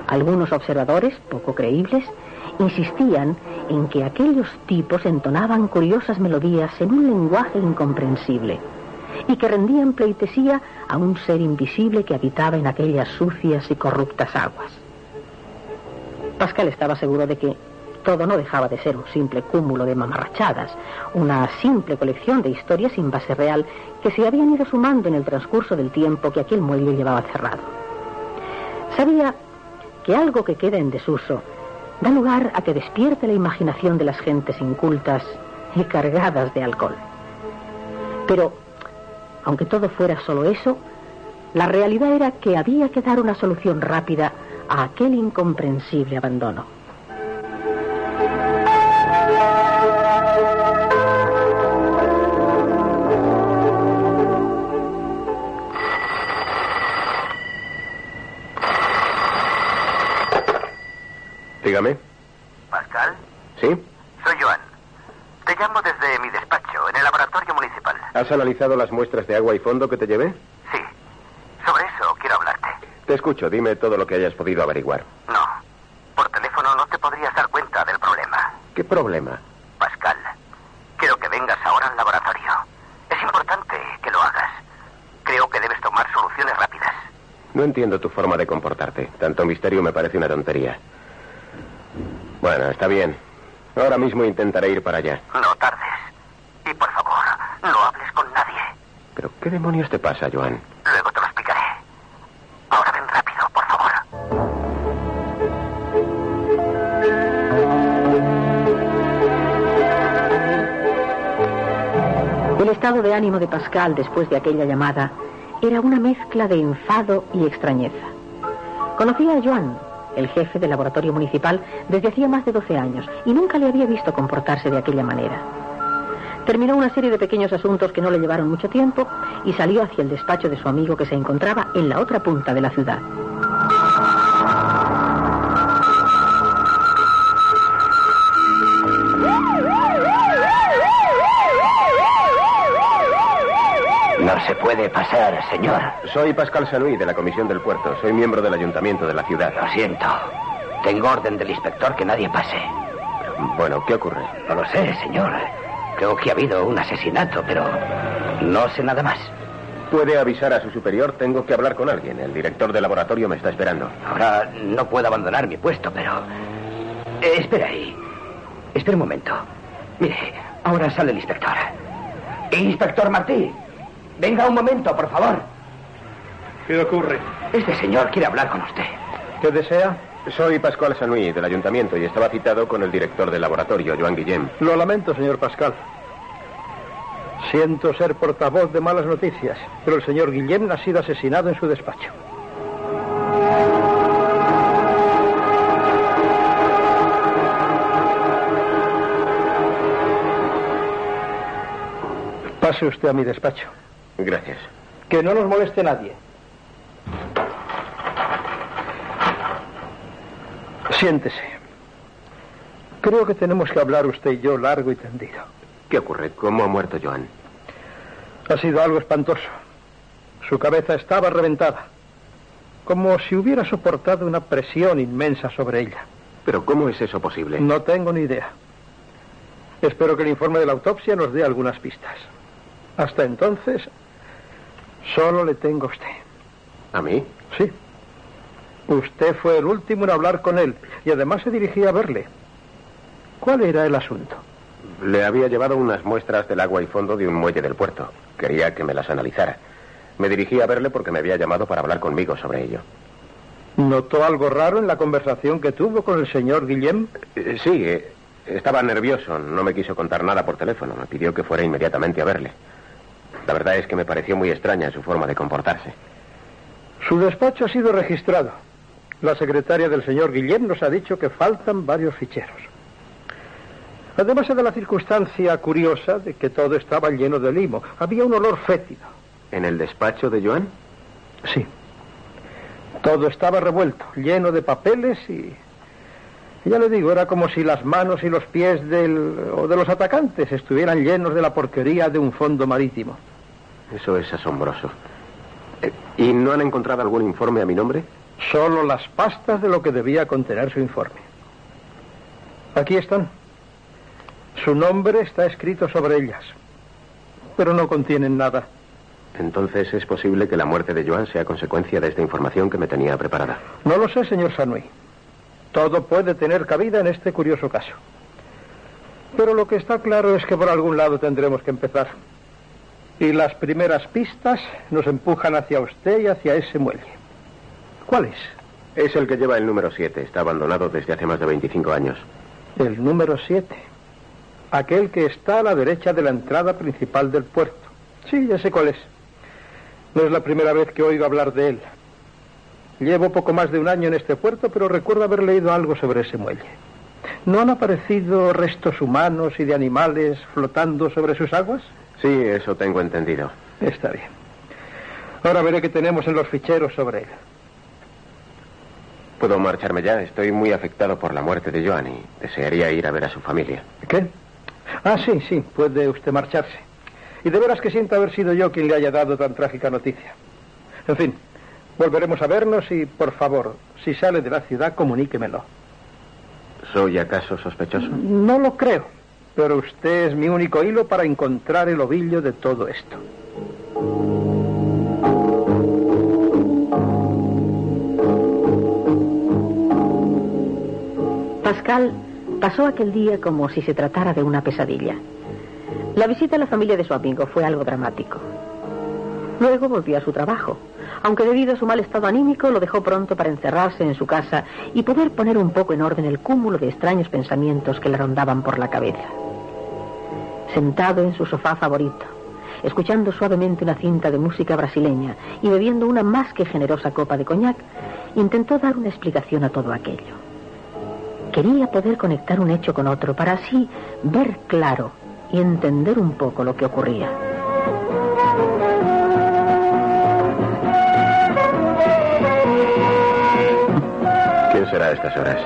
S22: Algunos observadores, poco creíbles, insistían en que aquellos tipos entonaban curiosas melodías en un lenguaje incomprensible y que rendían pleitesía a un ser invisible que habitaba en aquellas sucias y corruptas aguas. Pascal estaba seguro de que todo no dejaba de ser un simple cúmulo de mamarrachadas, una simple colección de historias sin base real que se habían ido sumando en el transcurso del tiempo que aquel muelle llevaba cerrado. Sabía que algo que queda en desuso da lugar a que despierte la imaginación de las gentes incultas y cargadas de alcohol. Pero, aunque todo fuera solo eso, la realidad era que había que dar una solución rápida a aquel incomprensible abandono.
S21: Dígame.
S11: Pascal,
S21: ¿Sí?
S11: soy Joan. Te llamo desde mi despacho, en el laboratorio municipal.
S21: ¿Has analizado las muestras de agua y fondo que te llevé?
S11: Sí. Sobre eso quiero hablarte.
S21: Te escucho. Dime todo lo que hayas podido averiguar.
S11: No. Por teléfono no te podrías dar cuenta del problema.
S21: ¿Qué problema?
S11: Pascal, quiero que vengas ahora al laboratorio. Es importante que lo hagas. Creo que debes tomar soluciones rápidas.
S21: No entiendo tu forma de comportarte. Tanto misterio me parece una tontería. Bueno, está bien. Ahora mismo intentaré ir para allá.
S11: No tardes. Y por favor, no hables con nadie.
S21: ¿Pero qué demonios te pasa, Joan?
S11: Luego te lo explicaré. Ahora ven rápido, por favor.
S22: El estado de ánimo de Pascal después de aquella llamada era una mezcla de enfado y extrañeza. Conocía a Joan, el jefe del laboratorio municipal, desde hacía más de 12 años y nunca le había visto comportarse de aquella manera. Terminó una serie de pequeños asuntos que no le llevaron mucho tiempo y salió hacia el despacho de su amigo que se encontraba en la otra punta de la ciudad.
S21: No se puede pasar, señor. Soy Pascal Sanuy, de la Comisión del Puerto. Soy miembro del Ayuntamiento de la ciudad.
S23: Lo siento. Tengo orden del inspector que nadie pase.
S21: Bueno, ¿qué ocurre?
S23: No lo sé, señor. Creo que ha habido un asesinato, pero no sé nada más.
S21: Puede avisar a su superior, tengo que hablar con alguien. El director del laboratorio me está esperando.
S23: Ahora no puedo abandonar mi puesto, pero... Eh, espera ahí. Espera un momento. Mire, ahora sale el inspector. Inspector Martí, venga un momento, por favor.
S24: ¿Qué ocurre?
S23: Este señor quiere hablar con usted.
S24: ¿Qué desea?
S21: Soy Pascual Sanuy, del ayuntamiento, y estaba citado con el director del laboratorio, Joan Guillem.
S24: Lo lamento, señor Pascal. Siento ser portavoz de malas noticias, pero el señor Guillem ha sido asesinado en su despacho. Pase usted a mi despacho.
S21: Gracias.
S24: Que no nos moleste nadie. Siéntese. Creo que tenemos que hablar usted y yo largo y tendido.
S21: ¿Qué ocurre? ¿Cómo ha muerto Joan?
S24: Ha sido algo espantoso. Su cabeza estaba reventada. Como si hubiera soportado una presión inmensa sobre ella.
S21: ¿Pero cómo es eso posible?
S24: No tengo ni idea. Espero que el informe de la autopsia nos dé algunas pistas. Hasta entonces, solo le tengo a usted.
S21: ¿A mí?
S24: Sí. Usted fue el último en hablar con él y además se dirigía a verle. ¿Cuál era el asunto?
S21: Le había llevado unas muestras del agua y fondo de un muelle del puerto. Quería que me las analizara. Me dirigí a verle porque me había llamado para hablar conmigo sobre ello.
S24: ¿Notó algo raro en la conversación que tuvo con el señor Guillem?
S21: Eh, sí, eh, estaba nervioso. No me quiso contar nada por teléfono. Me pidió que fuera inmediatamente a verle. La verdad es que me pareció muy extraña su forma de comportarse.
S24: Su despacho ha sido registrado. La secretaria del señor Guillem nos ha dicho que faltan varios ficheros. Además de la circunstancia curiosa de que todo estaba lleno de limo. Había un olor fétido.
S21: ¿En el despacho de Joan?
S24: Sí. Todo estaba revuelto, lleno de papeles y... Ya le digo, era como si las manos y los pies del, o de los atacantes estuvieran llenos de la porquería de un fondo marítimo.
S21: Eso es asombroso. Eh, ¿Y no han encontrado algún informe a mi nombre?
S24: Solo las pastas de lo que debía contener su informe. Aquí están. Su nombre está escrito sobre ellas, pero no contienen nada.
S21: Entonces es posible que la muerte de Joan sea consecuencia de esta información que me tenía preparada.
S24: No lo sé, señor Sanui. Todo puede tener cabida en este curioso caso. Pero lo que está claro es que por algún lado tendremos que empezar. Y las primeras pistas nos empujan hacia usted y hacia ese muelle. ¿Cuál es?
S21: Es el que lleva el número 7. Está abandonado desde hace más de 25 años.
S24: El número 7. Aquel que está a la derecha de la entrada principal del puerto. Sí, ya sé cuál es. No es la primera vez que oigo hablar de él. Llevo poco más de un año en este puerto, pero recuerdo haber leído algo sobre ese muelle. ¿No han aparecido restos humanos y de animales flotando sobre sus aguas?
S21: Sí, eso tengo entendido.
S24: Está bien. Ahora veré qué tenemos en los ficheros sobre él.
S21: ¿Puedo marcharme ya? Estoy muy afectado por la muerte de Joan y desearía ir a ver a su familia.
S24: ¿Qué? Ah, sí, sí, puede usted marcharse. Y de veras que siento haber sido yo quien le haya dado tan trágica noticia. En fin, volveremos a vernos y, por favor, si sale de la ciudad, comuníquemelo.
S21: ¿Soy acaso sospechoso?
S24: No lo creo, pero usted es mi único hilo para encontrar el ovillo de todo esto.
S22: Pascal pasó aquel día como si se tratara de una pesadilla. La visita a la familia de su amigo fue algo dramático. Luego volvió a su trabajo, aunque debido a su mal estado anímico lo dejó pronto para encerrarse en su casa y poder poner un poco en orden el cúmulo de extraños pensamientos que le rondaban por la cabeza. Sentado en su sofá favorito, escuchando suavemente una cinta de música brasileña y bebiendo una más que generosa copa de coñac, intentó dar una explicación a todo aquello. Quería poder conectar un hecho con otro para así ver claro y entender un poco lo que ocurría.
S21: ¿Quién será a estas horas?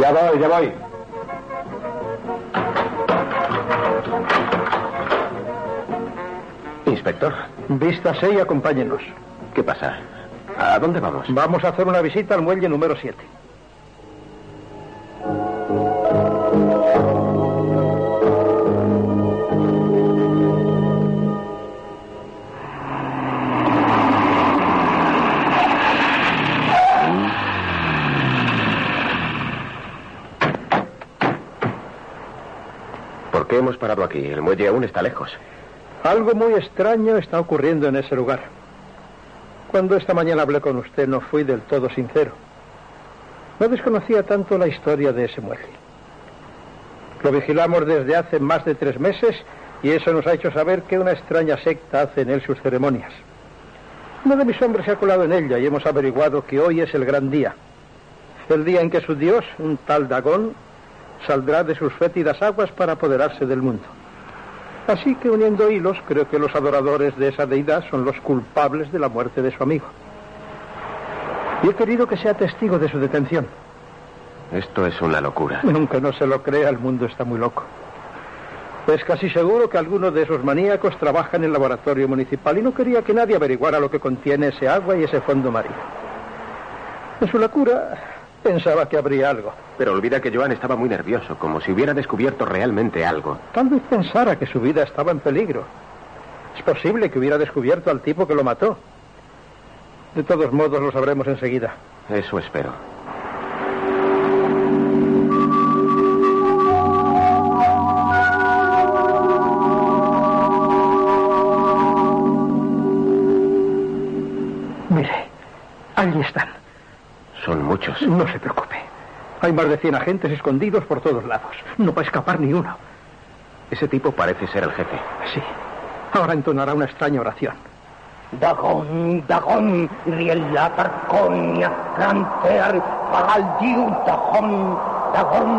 S18: Ya voy, ya voy.
S21: Inspector.
S24: Vístase y acompáñenos.
S21: ¿Qué pasa? ¿A dónde vamos?
S24: Vamos a hacer una visita al muelle número 7.
S21: ¿Por qué hemos parado aquí? El muelle aún está lejos.
S24: Algo muy extraño está ocurriendo en ese lugar. Cuando esta mañana hablé con usted no fui del todo sincero. No desconocía tanto la historia de ese muelle. Lo vigilamos desde hace más de tres meses y eso nos ha hecho saber que una extraña secta hace en él sus ceremonias. Uno de mis hombres se ha colado en ella y hemos averiguado que hoy es el gran día. El día en que su dios, un tal Dagón, saldrá de sus fétidas aguas para apoderarse del mundo. Así que uniendo hilos, creo que los adoradores de esa deidad son los culpables de la muerte de su amigo. Y he querido que sea testigo de su detención.
S21: Esto es una locura.
S24: Nunca no se lo crea, el mundo está muy loco. Es casi seguro que alguno de esos maníacos trabaja en el laboratorio municipal y no quería que nadie averiguara lo que contiene ese agua y ese fondo marino. En su locura pensaba que habría algo.
S21: Pero olvida que Joan estaba muy nervioso, como si hubiera descubierto realmente algo.
S24: Tal vez pensara que su vida estaba en peligro. Es posible que hubiera descubierto al tipo que lo mató. De todos modos, lo sabremos enseguida.
S21: Eso espero.
S24: Mire, Allí están.
S21: Son muchos.
S24: No se preocupe. Hay más de 100 agentes escondidos por todos lados. No va a escapar ni uno.
S21: Ese tipo parece ser el jefe.
S24: Sí. Ahora entonará una extraña oración.
S25: Dagon, Dagon, Riella, Tarconia, Ranter, Pagaldiu, Dagon, Dagon,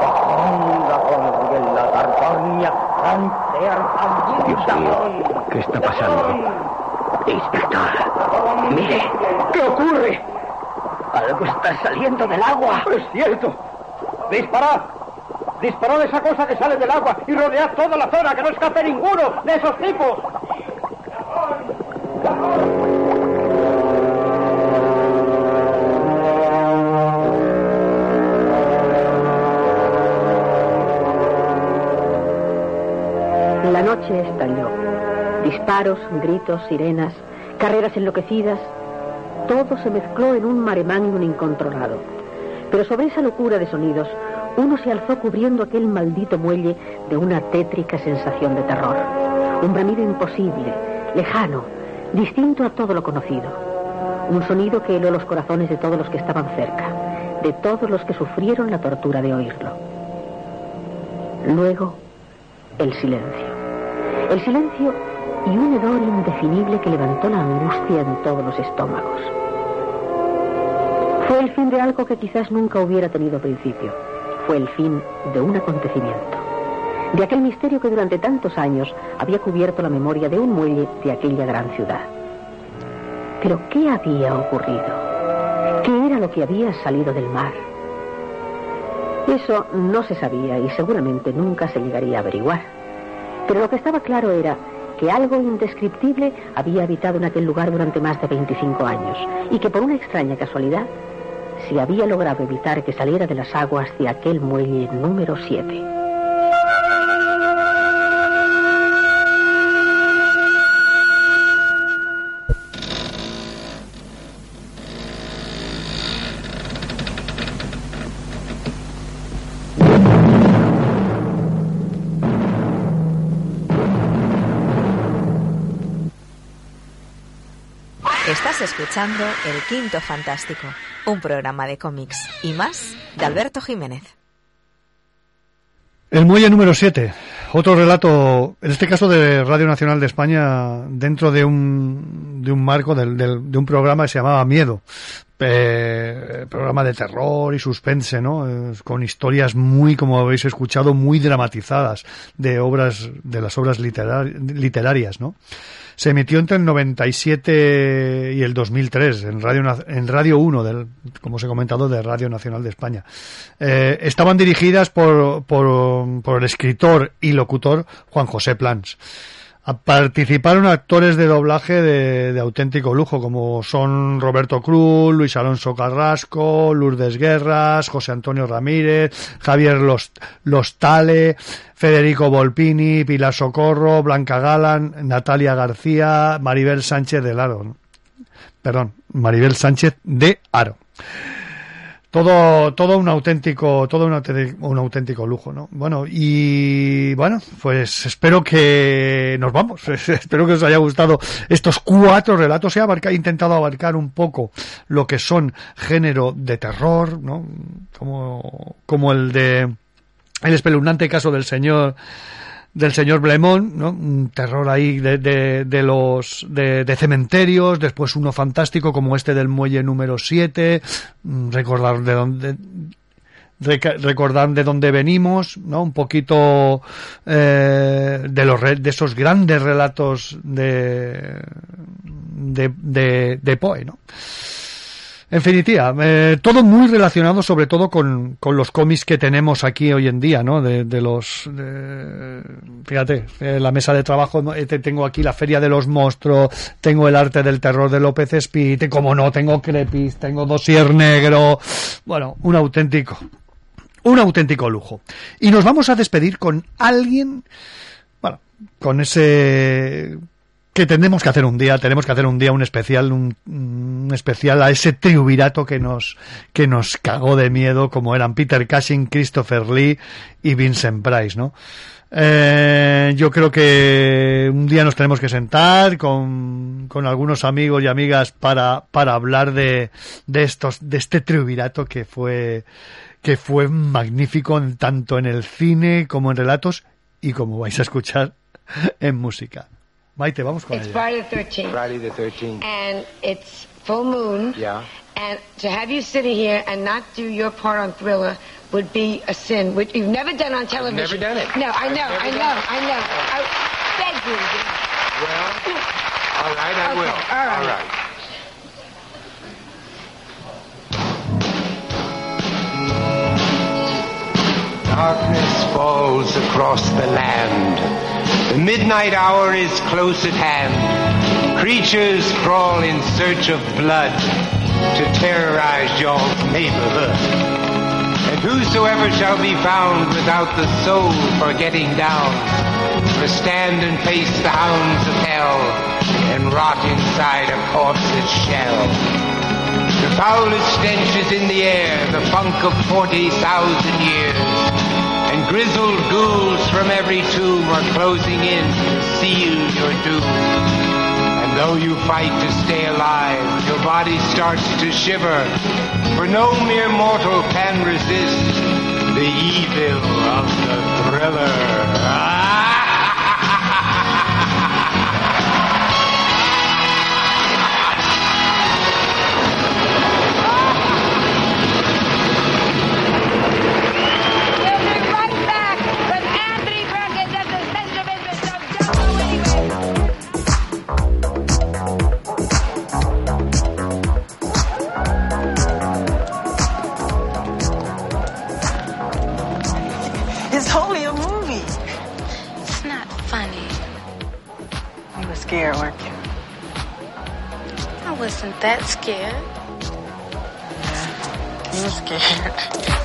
S25: Dagon, Dagon, Riella, Tarconia, Ranter, Pagaldiu,
S21: mío, ¿qué está pasando?
S25: Inspector, mire,
S24: ¿Qué ocurre?
S25: algo está saliendo del agua.
S24: Es cierto. Disparad. Disparad esa cosa que sale del agua y rodead toda la zona, que no escape ninguno de esos tipos.
S22: Estalló. Disparos, gritos, sirenas, carreras enloquecidas. Todo se mezcló en un mare magnum incontrolado. Pero sobre esa locura de sonidos, uno se alzó cubriendo aquel maldito muelle de una tétrica sensación de terror. Un bramido imposible, lejano, distinto a todo lo conocido. Un sonido que heló los corazones de todos los que estaban cerca, de todos los que sufrieron la tortura de oírlo. Luego, el silencio. El silencio y un hedor indefinible que levantó la angustia en todos los estómagos. Fue el fin de algo que quizás nunca hubiera tenido principio. Fue el fin de un acontecimiento. De aquel misterio que durante tantos años había cubierto la memoria de un muelle de aquella gran ciudad. Pero ¿qué había ocurrido? ¿Qué era lo que había salido del mar? Eso no se sabía y seguramente nunca se llegaría a averiguar. Pero lo que estaba claro era que algo indescriptible había habitado en aquel lugar durante más de 25 años y que por una extraña casualidad se había logrado evitar que saliera de las aguas de aquel muelle número 7.
S14: Escuchando El Quinto Fantástico, un programa de cómics y más de Alberto Jiménez.
S12: El muelle número 7, otro relato, en este caso de Radio Nacional de España, dentro de un, de un marco del, del- de un programa que se llamaba Miedo. Eh, programa de terror y suspense, con historias muy, como habéis escuchado, muy dramatizadas de obras, de las obras literar- literarias, ¿no? Se emitió entre el 97 y el 2003 en Radio, en Radio 1, del, como os he comentado, de Radio Nacional de España. Eh, estaban dirigidas por, por, por el escritor y locutor Juan José Plans. Participaron actores de doblaje de, auténtico lujo, como son Roberto Cruz, Luis Alonso Carrasco, Lourdes Guerras, José Antonio Ramírez, Javier Los, Lostale, Federico Volpini, Pilar Socorro, Blanca Galán, Natalia García, Maribel Sánchez de Aro. Perdón, Maribel Sánchez de Aro. Todo, todo un auténtico, todo un auténtico, lujo, ¿no? Bueno, y bueno, pues espero que nos vamos. espero que os haya gustado estos cuatro relatos. He he intentado abarcar un poco lo que son género de terror, ¿no? Como, como el de el espeluznante caso del señor del señor Blemont, ¿no? Un terror ahí de, de, de los de, cementerios, después uno fantástico como este del muelle número 7, mm, recordar de dónde recordar de dónde venimos, ¿no? Un poquito eh, de los de esos grandes relatos de, de, de Poe, ¿no? En eh, todo muy relacionado sobre todo con, con los cómics que tenemos aquí hoy en día, ¿no? De, de los... fíjate, eh, la mesa de trabajo. Eh, te- tengo aquí la Feria de los Monstruos, tengo el arte del terror de López Espí, como no, tengo Crepis, tengo Dosier Negro, bueno, un auténtico, un auténtico lujo. Y nos vamos a despedir con alguien, bueno, con ese que tenemos que hacer un día, tenemos que hacer un día un especial, un, un especial a ese triunvirato que nos, que nos cagó de miedo, como eran Peter Cushing, Christopher Lee y Vincent Price, ¿no? Eh, yo creo que un día nos tenemos que sentar con, con algunos amigos y amigas para, para hablar de, de estos, de este triunvirato que fue, que fue magnífico en- tanto en el cine como en relatos y como vais a escuchar en música. Maite, vamos con
S26: It's
S12: ella.
S26: Friday the 13th.
S27: Friday the 13th.
S26: And it's full moon.
S27: Yeah.
S26: And to have you sitting here and not do your part on Thriller would be a sin, which you've never done on television.
S27: never done it.
S26: No, I
S27: I've
S26: know, I know,
S27: it.
S26: I know. I beg you.
S27: Well, all right, I
S26: Okay,
S27: will.
S26: all right.
S27: All right.
S3: Darkness falls across the land. The midnight hour is close at hand. Creatures crawl in search of blood to terrorize your neighborhood. And whosoever shall be found without the soul for getting down, must stand and face the hounds of hell and rot inside a corpse's shell. The foulest stench is in the air, the funk of 40,000 years. And grizzled ghouls from every tomb are closing in to seal your doom. And though you fight to stay alive, your body starts to shiver. For no mere mortal can resist the evil of the thriller.
S28: I wasn't that scared. Yeah, you were scared.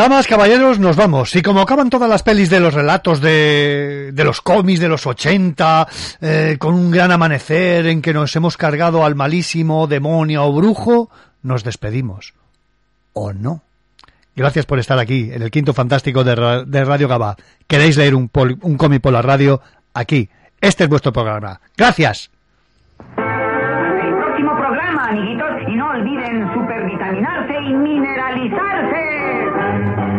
S12: Damas, caballeros, nos vamos. Y como acaban todas las pelis de los relatos de, de los cómics de los 80, eh, con un gran amanecer en que nos hemos cargado al malísimo demonio o brujo, nos despedimos. ¿O no? Gracias por estar aquí, en el quinto fantástico de, de Radio Gaba. ¿Queréis leer un, un cómic por la radio? Aquí. Este es vuestro programa. Gracias.
S29: El próximo programa, amiguitos, y no olviden supervitaminarse y mineralizarse.
S30: Y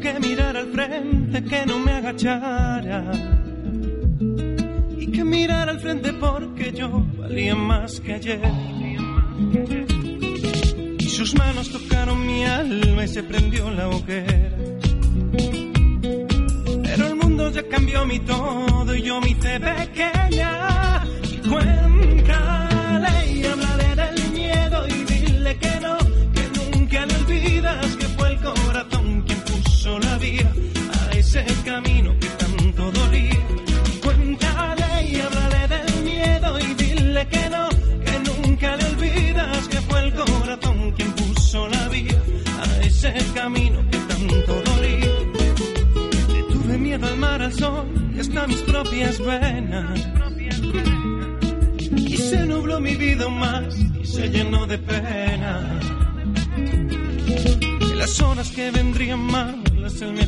S30: que mirara al frente, que no me agachara. Y que mirara al frente porque yo valía más que ayer. Y sus manos tocaron mi alma y se prendió la hoguera. Pero el mundo ya cambió mi todo y yo me hice pequeña. Y cuéntale y háblale del miedo y dile que no, que nunca le olvidas quien puso la vía a ese camino que tanto dolía. Cuéntale y háblale del miedo y dile que no, que nunca le olvidas que fue el corazón quien puso la vía a ese camino que tanto dolía. Le tuve miedo al mar, al sol y hasta mis propias venas. Y se nubló mi vida más y se llenó de pena. Las horas que vendrían malas él me.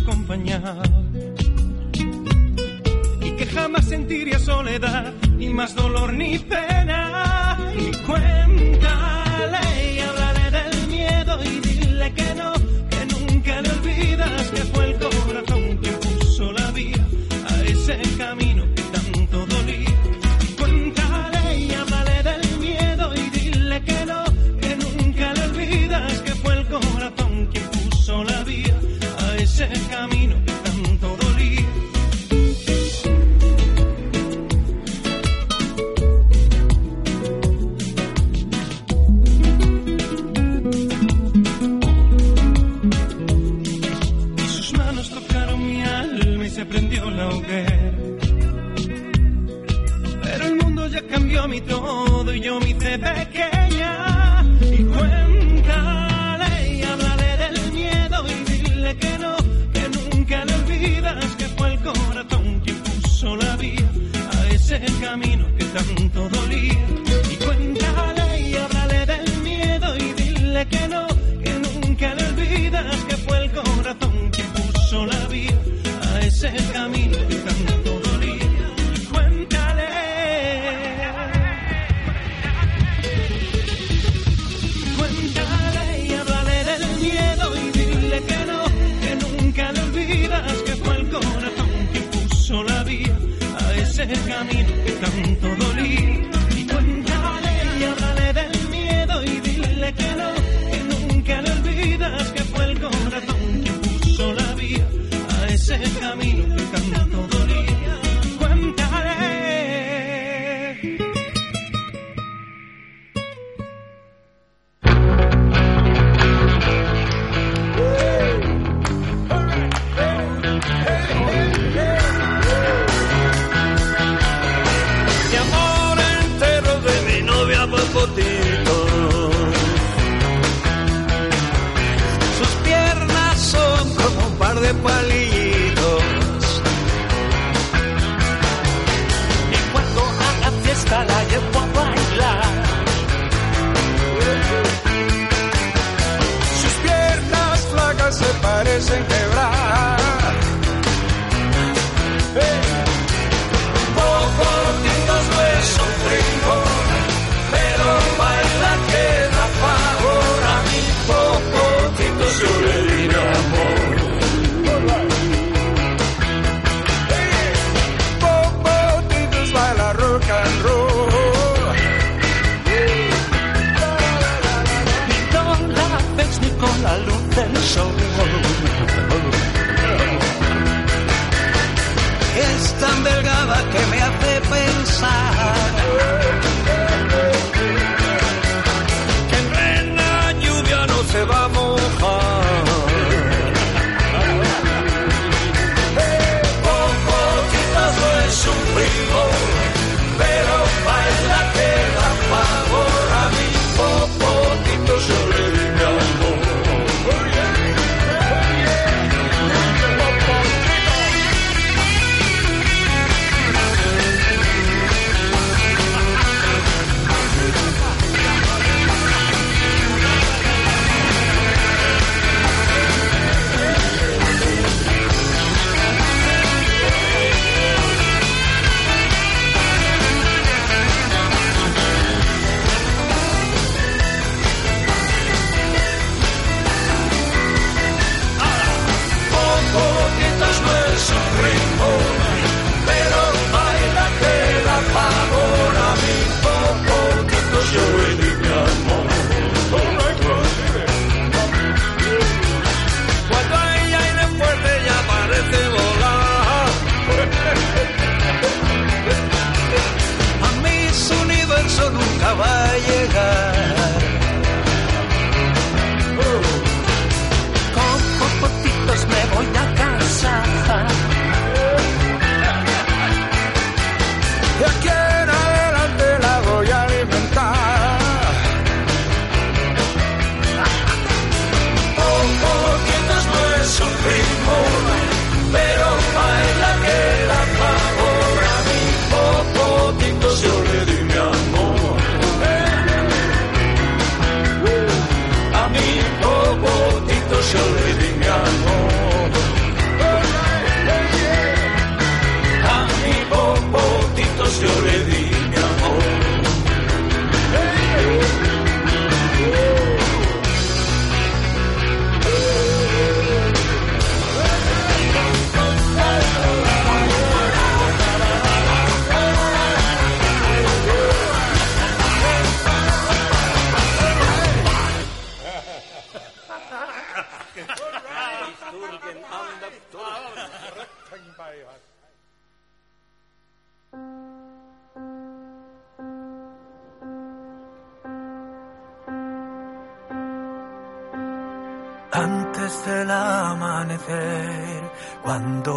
S30: Y que jamás sentiría soledad, ni más dolor ni pena. Y cuéntale y háblale del miedo y dile que no, que nunca le olvidas que fue el corazón quien puso la vía a ese camino hice pequeña. Y cuéntale y háblale del miedo y dile que no, que nunca le olvidas que fue el corazón quien puso la vía a ese camino que tanto dolía. Y cuéntale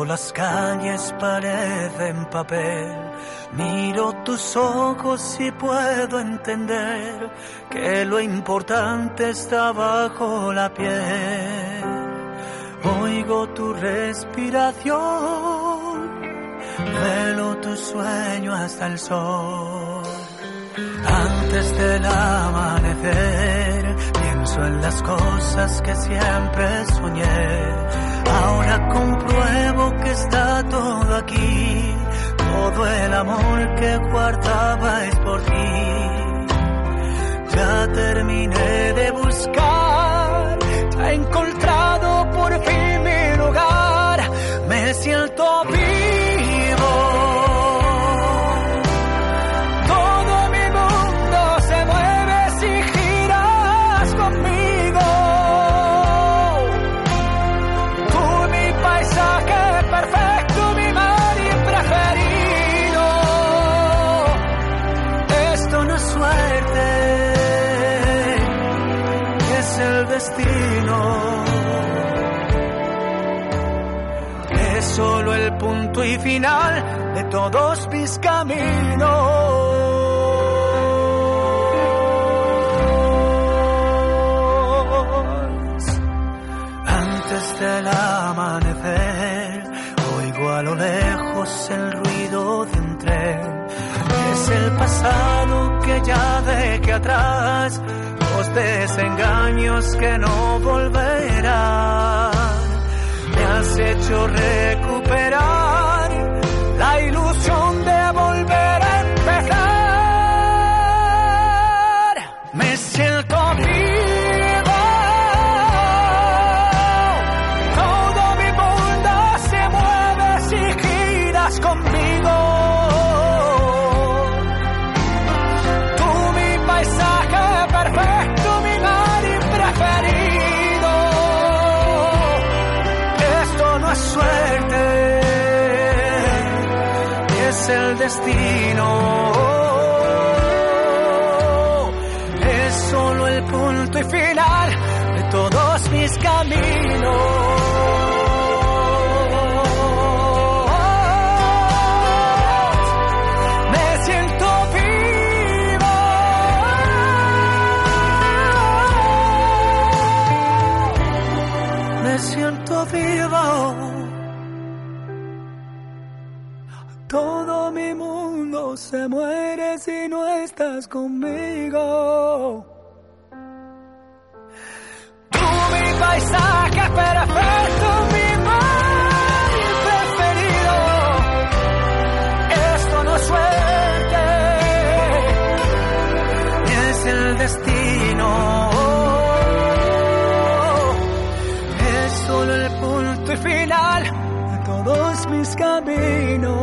S7: las calles parecen papel, miro tus ojos y puedo entender que lo importante está bajo la piel. Oigo tu respiración, velo tu sueño hasta el sol. Antes del amanecer, pienso en las cosas que siempre soñé. Ahora compruebo que está todo aquí, todo el amor que guardaba es por ti. Ya terminé de buscar, ya he encontrado por fin mi lugar, me siento vivo. solo el punto y final de todos mis caminos. Antes del amanecer, oigo a lo lejos el ruido de un tren. Es el pasado que ya dejé atrás, los desengaños que no volverán.
S31: Me has hecho recordar recuperar la ilusión. mueres si no estás conmigo. Tú mi paisaje perfecto, mi mar preferido. Esto no es suerte, es el destino. Es solo el punto y final de todos mis caminos.